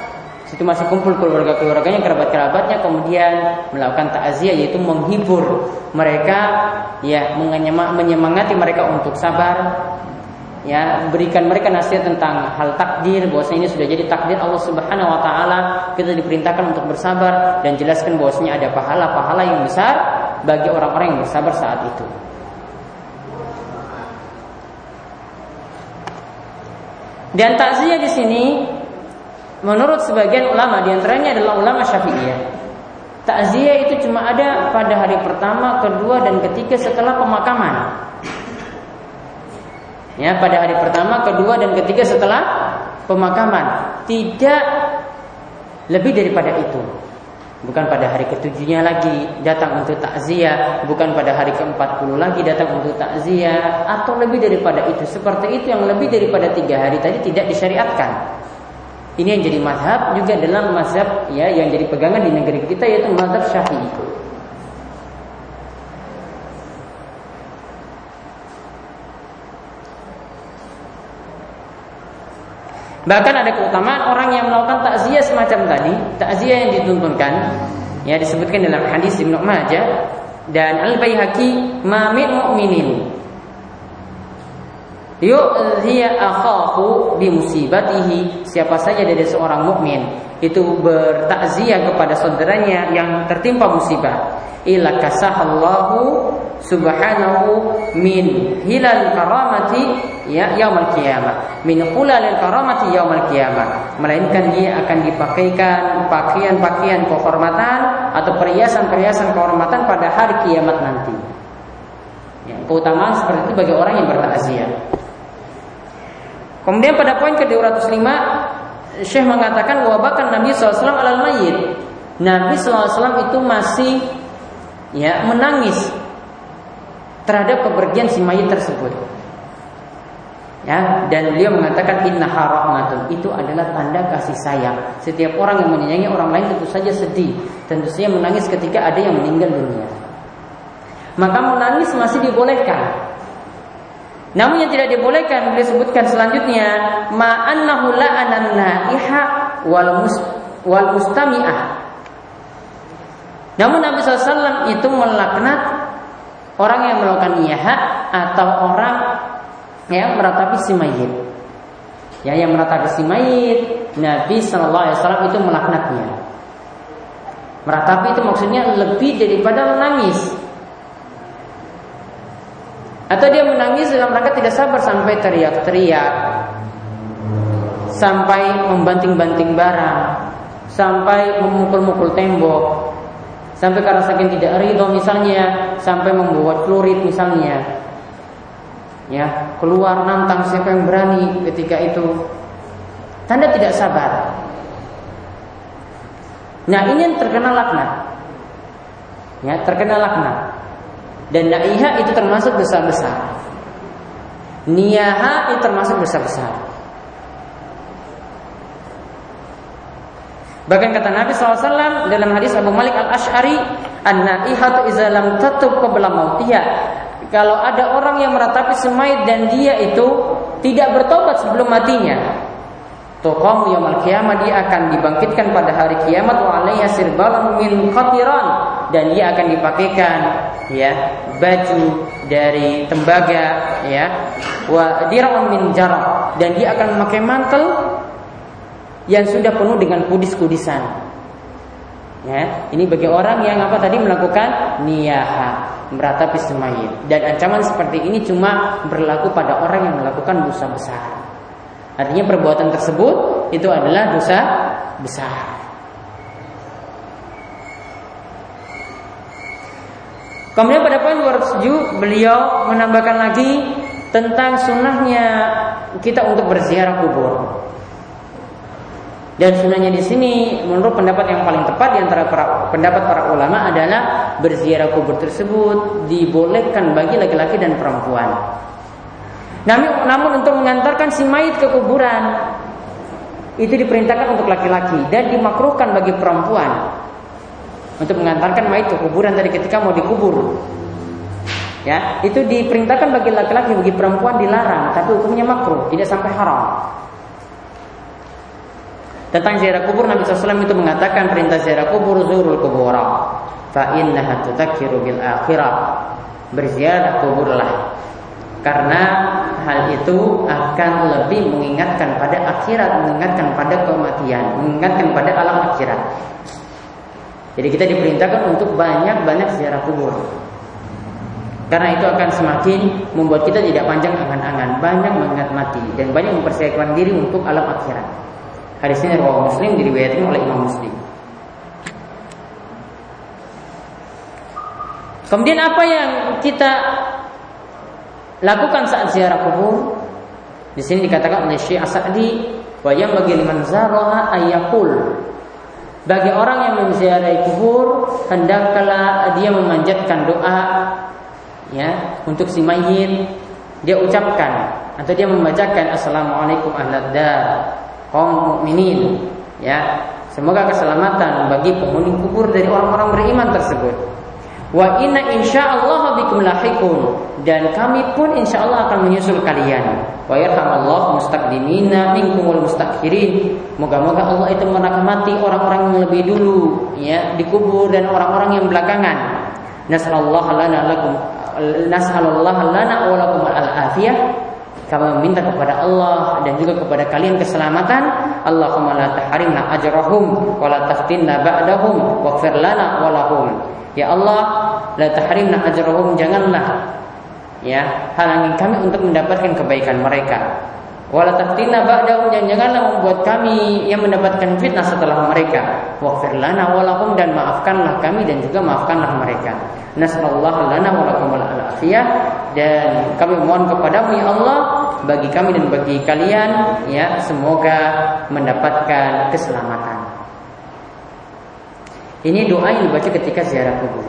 situ masih kumpul keluarga-keluarganya, kerabat-kerabatnya, kemudian melakukan takziah yaitu menghibur mereka, ya menyemangati mereka untuk sabar, ya berikan mereka nasihat tentang hal takdir bahwasanya ini sudah jadi takdir Allah Subhanahu wa taala kita diperintahkan untuk bersabar dan jelaskan bahwasanya ada pahala-pahala yang besar bagi orang-orang yang bersabar saat itu. Dan takziah di sini menurut sebagian ulama di antaranya adalah ulama Syafi'iyah. Takziah itu cuma ada pada hari pertama, kedua dan ketiga setelah pemakaman. Ya, pada hari pertama, kedua dan ketiga setelah pemakaman. Tidak lebih daripada itu. Bukan pada hari ketujuhnya lagi datang untuk takziah, bukan pada hari ke-40 lagi datang untuk takziah, atau lebih daripada itu. Seperti itu yang lebih daripada tiga hari tadi tidak disyariatkan. Ini yang jadi mazhab juga dalam mazhab ya yang jadi pegangan di negeri kita yaitu mazhab Syafi'i. Bahkan ada keutamaan orang yang melakukan takziah semacam tadi, takziah yang dituntunkan, ya disebutkan dalam hadis Ibnu Majah dan Al Baihaqi, "Ma min mu'minin yu'ziya akhahu bi musibatihi." Siapa saja dari seorang mukmin itu bertakziah kepada saudaranya yang tertimpa musibah, illa kasahallahu subhanahu min hilal karamati ya yaumul qiyamah. Min hulal karamati yaumul qiyamah. Melainkan dia akan dipakaikan pakaian-pakaian kehormatan atau perhiasan-perhiasan kehormatan pada hari kiamat nanti. Ya, keutamaan seperti itu bagi orang yang bertakziah kemudian pada poin ke-205 Syekh mengatakan wabakan Nabi SAW alal mayit Nabi SAW itu masih ya menangis terhadap kepergian si mayit tersebut. Ya, dan beliau mengatakan inna rahmatun itu adalah tanda kasih sayang. Setiap orang yang menyayangi orang lain tentu saja sedih, tentu saja menangis ketika ada yang meninggal dunia. Maka menangis masih dibolehkan. Namun yang tidak dibolehkan beliau sebutkan selanjutnya ma'annahu la'anan na'iha wal mus wal mustami'ah. Namun Nabi SAW itu melaknat orang yang melakukan niyah atau orang yang meratapi si mayit. Ya, yang meratapi si mayit, Nabi Shallallahu Alaihi Wasallam itu melaknatnya. Meratapi itu maksudnya lebih daripada menangis. Atau dia menangis dalam rangka tidak sabar sampai teriak-teriak, sampai membanting-banting barang, sampai memukul-mukul tembok, Sampai karena saking tidak ridho misalnya Sampai membuat fluorid misalnya. Ya Keluar nantang siapa yang berani ketika itu. Tanda tidak sabar. Nah ini yang terkena laknat. Ya terkena laknat dan naiha itu termasuk besar-besar. Niyaha itu termasuk besar-besar. Bahkan kata Nabi SAW dalam hadis Abu Malik al Ashari, an-naihatu izalam tatub qabla mautiha. Kalau ada orang yang meratapi semait dan dia itu tidak bertobat sebelum matinya, Tuqamu yamal kiamat dia akan dibangkitkan pada hari kiamat wa alaiha sirbalun min dan dia akan dipakaikan ya baju dari tembaga ya wa dir'un min jarab dan dia akan memakai mantel yang sudah penuh dengan kudis-kudisan. Ya, ini bagi orang yang apa tadi melakukan niyaha, meratapi semayit. Dan ancaman seperti ini cuma berlaku pada orang yang melakukan dosa besar. Artinya perbuatan tersebut itu adalah dosa besar. Kemudian pada poin 207 beliau menambahkan lagi tentang sunnahnya kita untuk berziarah kubur. Dan sunnahnya di sini menurut pendapat yang paling tepat di antara para, pendapat para ulama adalah berziarah kubur tersebut dibolehkan bagi laki-laki dan perempuan. Namun, namun untuk mengantarkan si mayit ke kuburan itu diperintahkan untuk laki-laki dan dimakruhkan bagi perempuan untuk mengantarkan mayit ke kuburan tadi ketika mau dikubur. Ya, itu diperintahkan bagi laki-laki, bagi perempuan dilarang, tapi hukumnya makruh, tidak sampai haram. Tentang ziarah kubur Nabi SAW itu mengatakan perintah ziarah kubur zurul kubur fa innaha tutakkiru bil akhirah. Berziarah kuburlah karena hal itu akan lebih mengingatkan pada akhirat, mengingatkan pada kematian, mengingatkan pada alam akhirat. Jadi kita diperintahkan untuk banyak-banyak ziarah kubur. Karena itu akan semakin membuat kita tidak panjang angan-angan, banyak mengingat mati dan banyak mempersiapkan diri untuk alam akhirat. Hadis ini riwayat Muslim diriwayatkan oleh Imam Muslim. Kemudian apa yang kita lakukan saat ziarah kubur. Di sini dikatakan oleh Syekh Asadi, wa yang bagi liman zaraha ayakul. Bagi orang yang menziarahi kubur, hendaklah dia memanjatkan doa ya untuk si mayit. Dia ucapkan atau dia membacakan assalamualaikum ahlad dar kaum mukminin ya. Semoga keselamatan bagi penghuni kubur dari orang-orang beriman tersebut Wa inna insyaallah bikum lahiqun dan kami pun insyaallah akan menyusul kalian. Wa yarhamallahu mustaqdimina minkumul mustakhirin. Moga-moga Allah itu merahmati orang-orang yang lebih dulu ya dikubur dan orang-orang yang belakangan. Nasallallahu lana lakum nasallallahu lana wa lakum al-afiyah kami meminta kepada Allah dan juga kepada kalian keselamatan. Allahumma la tahrimna ajrahum wa la taftinna ba'dahum waghfir lana wa lahum. Ya Allah, la tahrimna ajrahum janganlah ya halangi kami untuk mendapatkan kebaikan mereka. Wala taftina ba'dahum dan janganlah membuat kami yang mendapatkan fitnah setelah mereka. Waghfir lana walahum dan maafkanlah kami dan juga maafkanlah mereka. Nasallallahu lana wa lakum al-afiyah dan kami mohon kepadamu ya Allah bagi kami dan bagi kalian ya semoga mendapatkan keselamatan. Ini doa yang dibaca ketika ziarah kubur.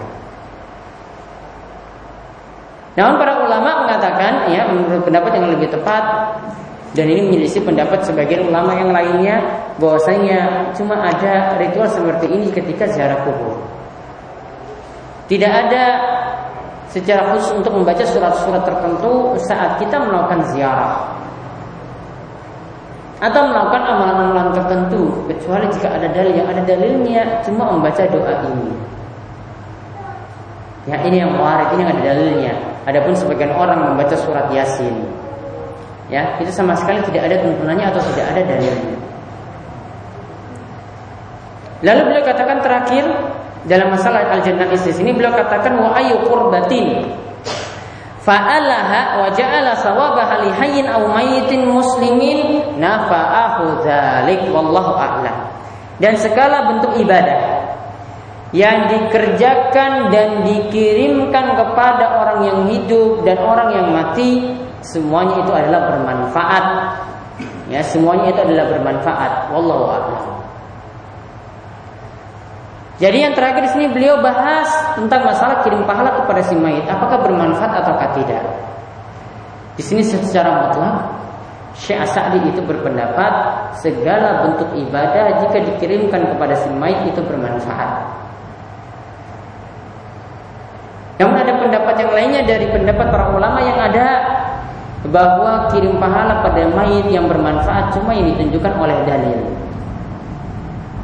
Namun para ulama mengatakan ya menurut pendapat yang lebih tepat dan ini menyelisih pendapat sebagian ulama yang lainnya bahwasanya cuma ada ritual seperti ini ketika ziarah kubur. Tidak ada secara khusus untuk membaca surat-surat tertentu saat kita melakukan ziarah atau melakukan amalan-amalan tertentu kecuali jika ada dalil yang ada dalilnya cuma membaca doa ini. Ya ini yang warid, ini yang ada dalilnya. Adapun sebagian orang membaca surat Yasin. Ya, itu sama sekali tidak ada tuntunannya atau tidak ada dalilnya. Lalu beliau katakan terakhir dalam masalah al-jannah di sini beliau katakan wa ayu qurbatin fa'alaha wa ja'ala sawabaha li hayyin aw mayyitin muslimin nafa'ahu dzalik wallahu a'lam. Dan segala bentuk ibadah yang dikerjakan dan dikirimkan kepada orang yang hidup dan orang yang mati semuanya itu adalah bermanfaat. Ya, semuanya itu adalah bermanfaat. Wallahu a'lam. Jadi yang terakhir di sini beliau bahas tentang masalah kirim pahala kepada si mayit, apakah bermanfaat ataukah tidak. Di sini secara mutlak Syekh Asadi itu berpendapat segala bentuk ibadah jika dikirimkan kepada si mayit itu bermanfaat. Namun ada pendapat yang lainnya dari pendapat para ulama yang ada bahwa kirim pahala pada mayit yang bermanfaat cuma yang ditunjukkan oleh dalil.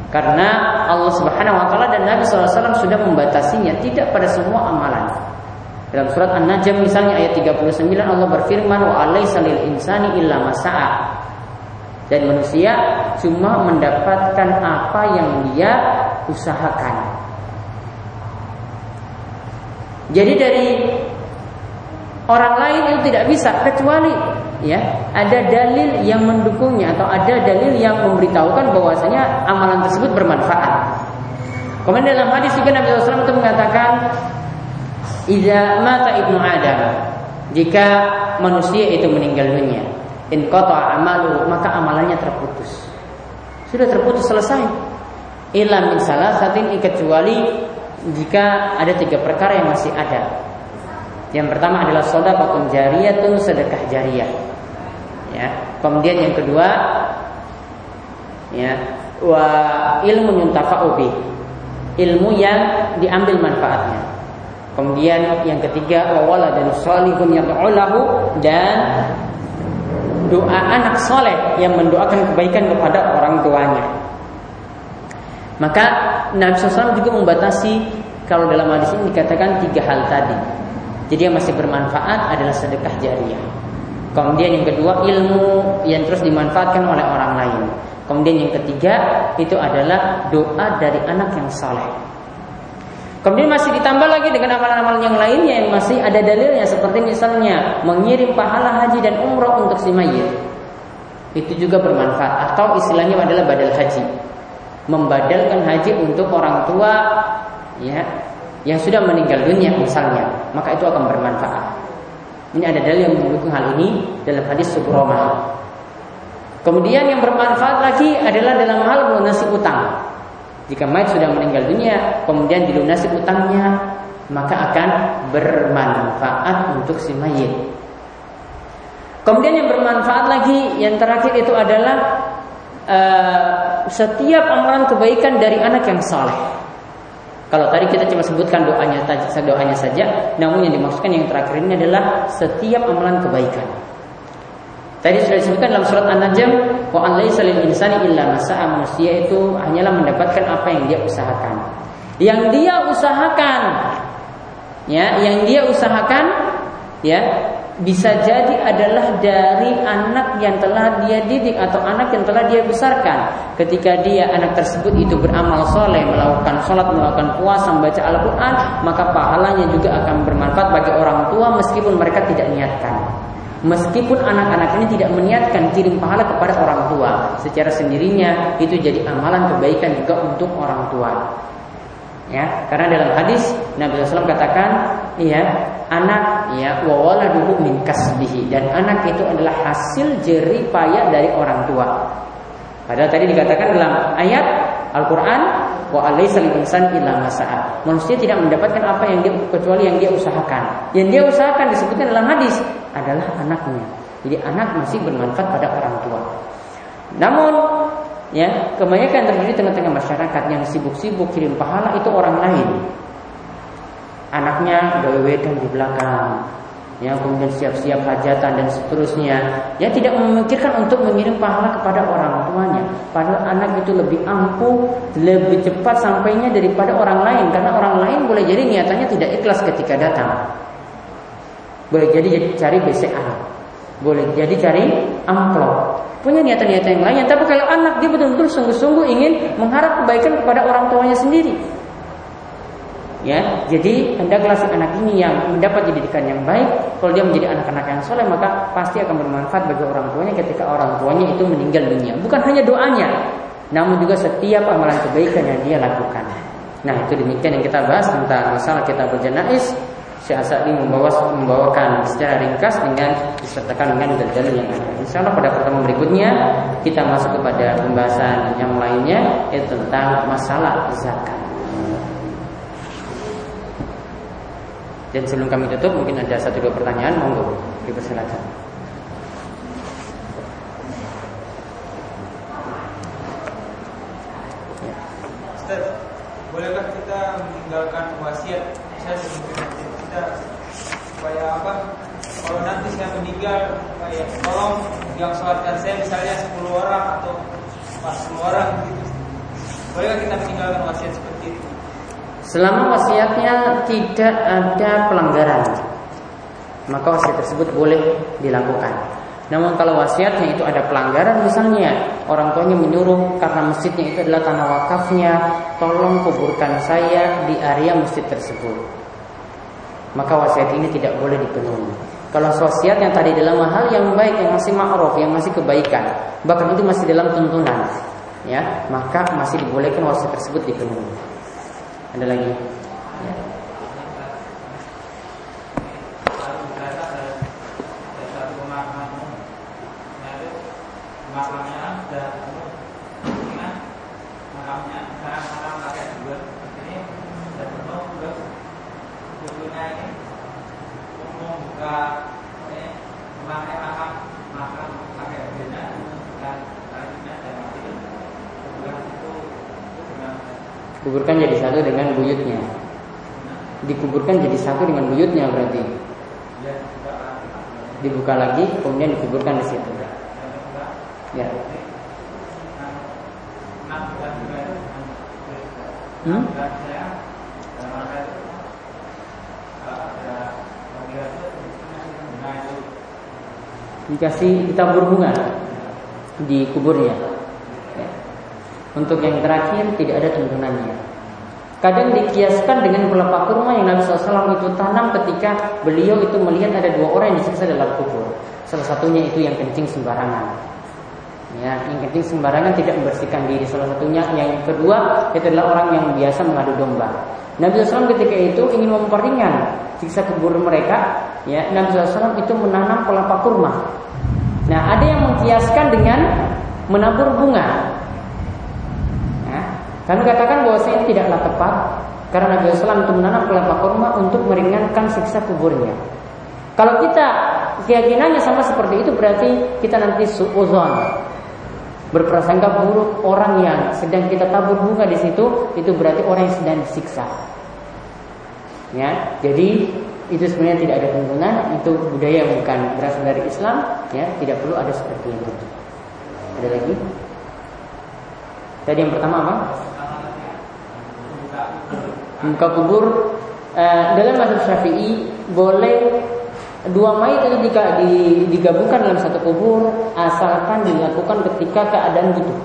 Karena Allah Subhanahu wa taala dan Nabi SAW sudah membatasinya tidak pada semua amalan. Dalam surat An-Najm misalnya ayat 39 Allah berfirman wa alaisa lil insani illa masa'a. Dan manusia cuma mendapatkan apa yang dia usahakan. Jadi dari orang lain itu tidak bisa kecuali ya ada dalil yang mendukungnya atau ada dalil yang memberitahukan bahwasanya amalan tersebut bermanfaat. Kemudian dalam hadis juga Nabi SAW itu mengatakan Iza mata ibnu Adam Jika manusia itu meninggal dunia In qata amalu Maka amalannya terputus. Sudah terputus selesai. Ila min salah satin kecuali Jika ada tiga perkara yang masih ada yang pertama adalah sedekah jariyatun sedekah jariyah. Ya. Kemudian yang kedua ya, wa ilmu yuntafa'u Ilmu yang diambil manfaatnya. Kemudian yang ketiga wa dan salihun yad'ulahu dan doa anak soleh yang mendoakan kebaikan kepada orang tuanya. Maka Nabi SAW juga membatasi kalau dalam hadis ini dikatakan tiga hal tadi. Jadi yang masih bermanfaat adalah sedekah jariah. Kemudian yang kedua ilmu yang terus dimanfaatkan oleh orang lain. Kemudian yang ketiga itu adalah doa dari anak yang saleh. Kemudian masih ditambah lagi dengan amalan-amalan yang lainnya yang masih ada dalilnya seperti misalnya mengirim pahala haji dan umroh untuk si mayit. Itu juga bermanfaat atau istilahnya adalah badal haji. Membadalkan haji untuk orang tua ya yang sudah meninggal dunia misalnya, maka itu akan bermanfaat. Ini ada dalil yang mendukung hal ini dalam hadis Subroma. Kemudian yang bermanfaat lagi adalah dalam hal melunasi utang. Jika mayat sudah meninggal dunia, kemudian dilunasi utangnya, maka akan bermanfaat untuk si mayit. Kemudian yang bermanfaat lagi, yang terakhir itu adalah uh, setiap amalan kebaikan dari anak yang saleh. Kalau tadi kita cuma sebutkan doanya doanya saja, namun yang dimaksudkan yang terakhir ini adalah setiap amalan kebaikan. Tadi sudah disebutkan dalam surat An-Najm, wa an laisa insani illa masa'a manusia itu hanyalah mendapatkan apa yang dia usahakan. Yang dia usahakan ya, yang dia usahakan ya, bisa jadi adalah dari anak yang telah dia didik atau anak yang telah dia besarkan. Ketika dia anak tersebut itu beramal soleh, melakukan sholat, melakukan puasa, membaca Al-Quran, maka pahalanya juga akan bermanfaat bagi orang tua meskipun mereka tidak niatkan. Meskipun anak-anak ini tidak meniatkan kirim pahala kepada orang tua, secara sendirinya itu jadi amalan kebaikan juga untuk orang tua. Ya, karena dalam hadis Nabi SAW katakan, ya, anak ya wawaladuhu min kasbihi dan anak itu adalah hasil jerih payah dari orang tua. Padahal tadi dikatakan dalam ayat Al-Qur'an wa alaisa insan illa masa'a. Manusia tidak mendapatkan apa yang dia kecuali yang dia usahakan. Yang dia usahakan disebutkan dalam hadis adalah anaknya. Jadi anak masih bermanfaat pada orang tua. Namun ya kebanyakan terjadi tengah-tengah masyarakat yang sibuk-sibuk kirim pahala itu orang lain anaknya gawe-gawekan di belakang. Ya kemudian siap-siap hajatan dan seterusnya. Ya tidak memikirkan untuk mengirim pahala kepada orang tuanya. Padahal anak itu lebih ampuh lebih cepat sampainya daripada orang lain. Karena orang lain boleh jadi niatannya tidak ikhlas ketika datang. Boleh jadi cari BCA boleh jadi cari amplop. Punya niatan-niatan yang lain. Tapi kalau anak dia betul-betul sungguh-sungguh ingin mengharap kebaikan kepada orang tuanya sendiri. Ya, jadi hendaklah si anak ini yang mendapat didikan yang baik. Kalau dia menjadi anak-anak yang soleh, maka pasti akan bermanfaat bagi orang tuanya ketika orang tuanya itu meninggal dunia. Bukan hanya doanya, namun juga setiap amalan kebaikan yang dia lakukan. Nah, itu demikian yang kita bahas tentang masalah kita berjenais. Syekh Asadi membawa membawakan secara ringkas dengan disertakan dengan dalil yang ada. Insya Allah pada pertemuan berikutnya kita masuk kepada pembahasan yang lainnya yaitu tentang masalah zakat. Dan sebelum kami tutup mungkin ada satu dua pertanyaan monggo dipersilakan. Bolehkah kita meninggalkan wasiat saya sebelum kita supaya apa? Kalau nanti saya meninggal, supaya tolong yang sholatkan saya misalnya 10 orang atau 40 orang gitu. Bolehkah kita meninggalkan wasiat seperti Selama wasiatnya tidak ada pelanggaran, maka wasiat tersebut boleh dilakukan. Namun kalau wasiatnya itu ada pelanggaran misalnya orang tuanya menyuruh karena masjidnya itu adalah tanah wakafnya, tolong kuburkan saya di area masjid tersebut. Maka wasiat ini tidak boleh dipenuhi. Kalau wasiat yang tadi dalam hal yang baik yang masih ma'ruf, yang masih kebaikan, bahkan itu masih dalam tuntunan, ya, maka masih dibolehkan wasiat tersebut dipenuhi. Ada lagi? Ya. Buyutnya. Dikuburkan jadi satu dengan buyutnya berarti. Dibuka lagi, kemudian dikuburkan di situ. Ya. Hmm? Dikasih ditabur bunga di kuburnya. Untuk yang terakhir tidak ada tuntunannya. Kadang dikiaskan dengan pelepah kurma yang Nabi SAW itu tanam ketika beliau itu melihat ada dua orang yang disiksa dalam kubur. Salah satunya itu yang kencing sembarangan. Ya, yang kencing sembarangan tidak membersihkan diri. Salah satunya yang kedua itu adalah orang yang biasa mengadu domba. Nabi SAW ketika itu ingin memperingan siksa kubur mereka. Ya, Nabi SAW itu menanam pelepah kurma. Nah, ada yang mengkiaskan dengan menabur bunga. Kami katakan bahwa ini tidaklah tepat karena Nabi SAW itu menanam kelapa kurma untuk meringankan siksa kuburnya. Kalau kita keyakinannya sama seperti itu berarti kita nanti suuzon berprasangka buruk orang yang sedang kita tabur bunga di situ itu berarti orang yang sedang disiksa. Ya, jadi itu sebenarnya tidak ada tuntunan, itu budaya bukan berasal dari Islam, ya, tidak perlu ada seperti itu. Ada lagi? Tadi yang pertama apa? Muka kubur eh, dalam mazhab Syafi'i boleh dua mayat itu digabungkan dalam satu kubur asalkan dilakukan ketika keadaan butuh.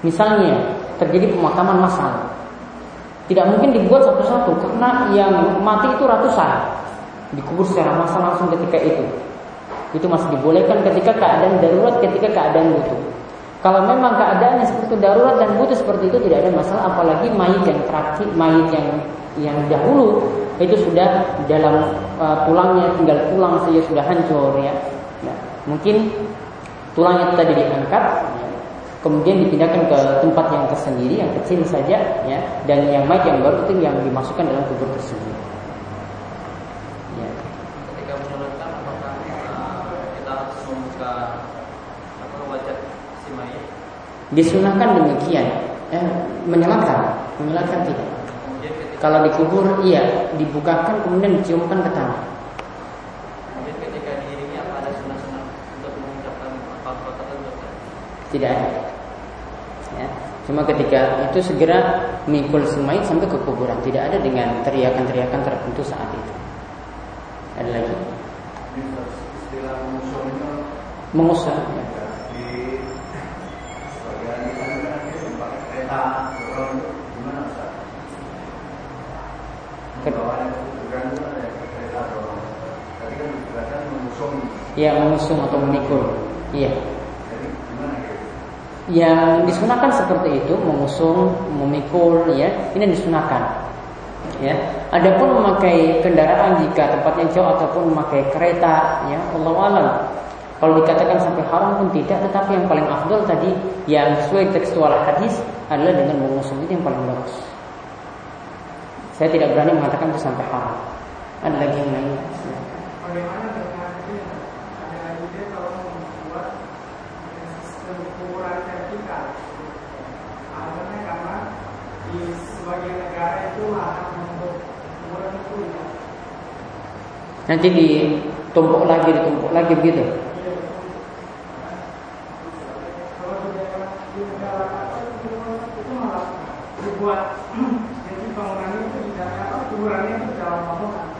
Misalnya terjadi pemakaman massal. Tidak mungkin dibuat satu-satu karena yang mati itu ratusan. Dikubur secara massal langsung ketika itu. Itu masih dibolehkan ketika keadaan darurat, ketika keadaan butuh. Kalau memang keadaannya seperti darurat dan butuh seperti itu tidak ada masalah apalagi mayit yang terakhir mayit yang yang dahulu itu sudah dalam uh, tulangnya tinggal tulang saja sudah hancur ya. Nah, mungkin tulangnya itu tadi diangkat ya. kemudian dipindahkan ke tempat yang tersendiri yang kecil saja ya dan yang mayit yang baru itu yang dimasukkan dalam kubur tersebut. Disunahkan demikian, eh, menyalakan, menyalakan tidak. Kalau dikubur, iya, dibukakan kemudian diciumkan ke tanah. Tidak ada. Ya. Cuma ketika itu segera mikul semai sampai ke kuburan. Tidak ada dengan teriakan-teriakan tertentu saat itu. Ada lagi? Mengusah. Ya. Ya mengusung atau memikul. Iya. Yang disunahkan seperti itu mengusung, memikul, ya ini disunahkan. Ya, adapun memakai kendaraan jika tempatnya jauh ataupun memakai kereta, ya Allah alam. Kalau dikatakan sampai haram pun tidak, tetapi yang paling afdol tadi yang sesuai tekstual hadis adalah dengan mengusung itu yang paling bagus. Saya tidak berani mengatakan itu sampai haram. Ada lagi yang lain? Nanti ditumpuk lagi, ditumpuk lagi begitu. Kalau di daerah di negara apa itu itu malah dibuat jadi bangunannya itu di daerah apa kuburannya itu dalam bangunan.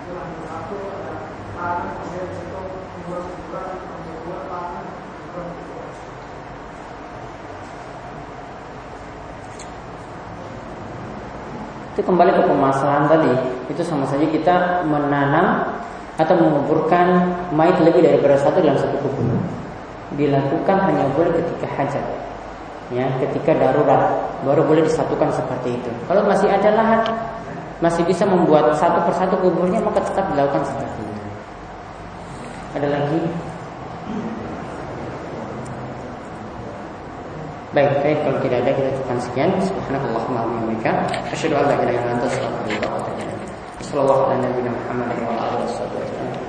Itu lantai satu ada lahan kemudian di situ kuburan kuburan lantai dua lahan kuburan kuburan. Itu kembali ke permasalahan tadi. Itu sama saja kita menanam atau menguburkan mayat lebih daripada satu dalam satu kubur. Dilakukan hanya boleh ketika hajat. Ya, ketika darurat baru boleh disatukan seperti itu. Kalau masih ada lahan, masih bisa membuat satu persatu kuburnya maka tetap dilakukan seperti itu. Ada lagi? Baik, baik kalau tidak ada kita cukupkan sekian. Subhanakallahumma wa bihamdika asyhadu an la ilaha illa anta astaghfiruka wa atubu ilaik. Sallallahu alaihi wa sallam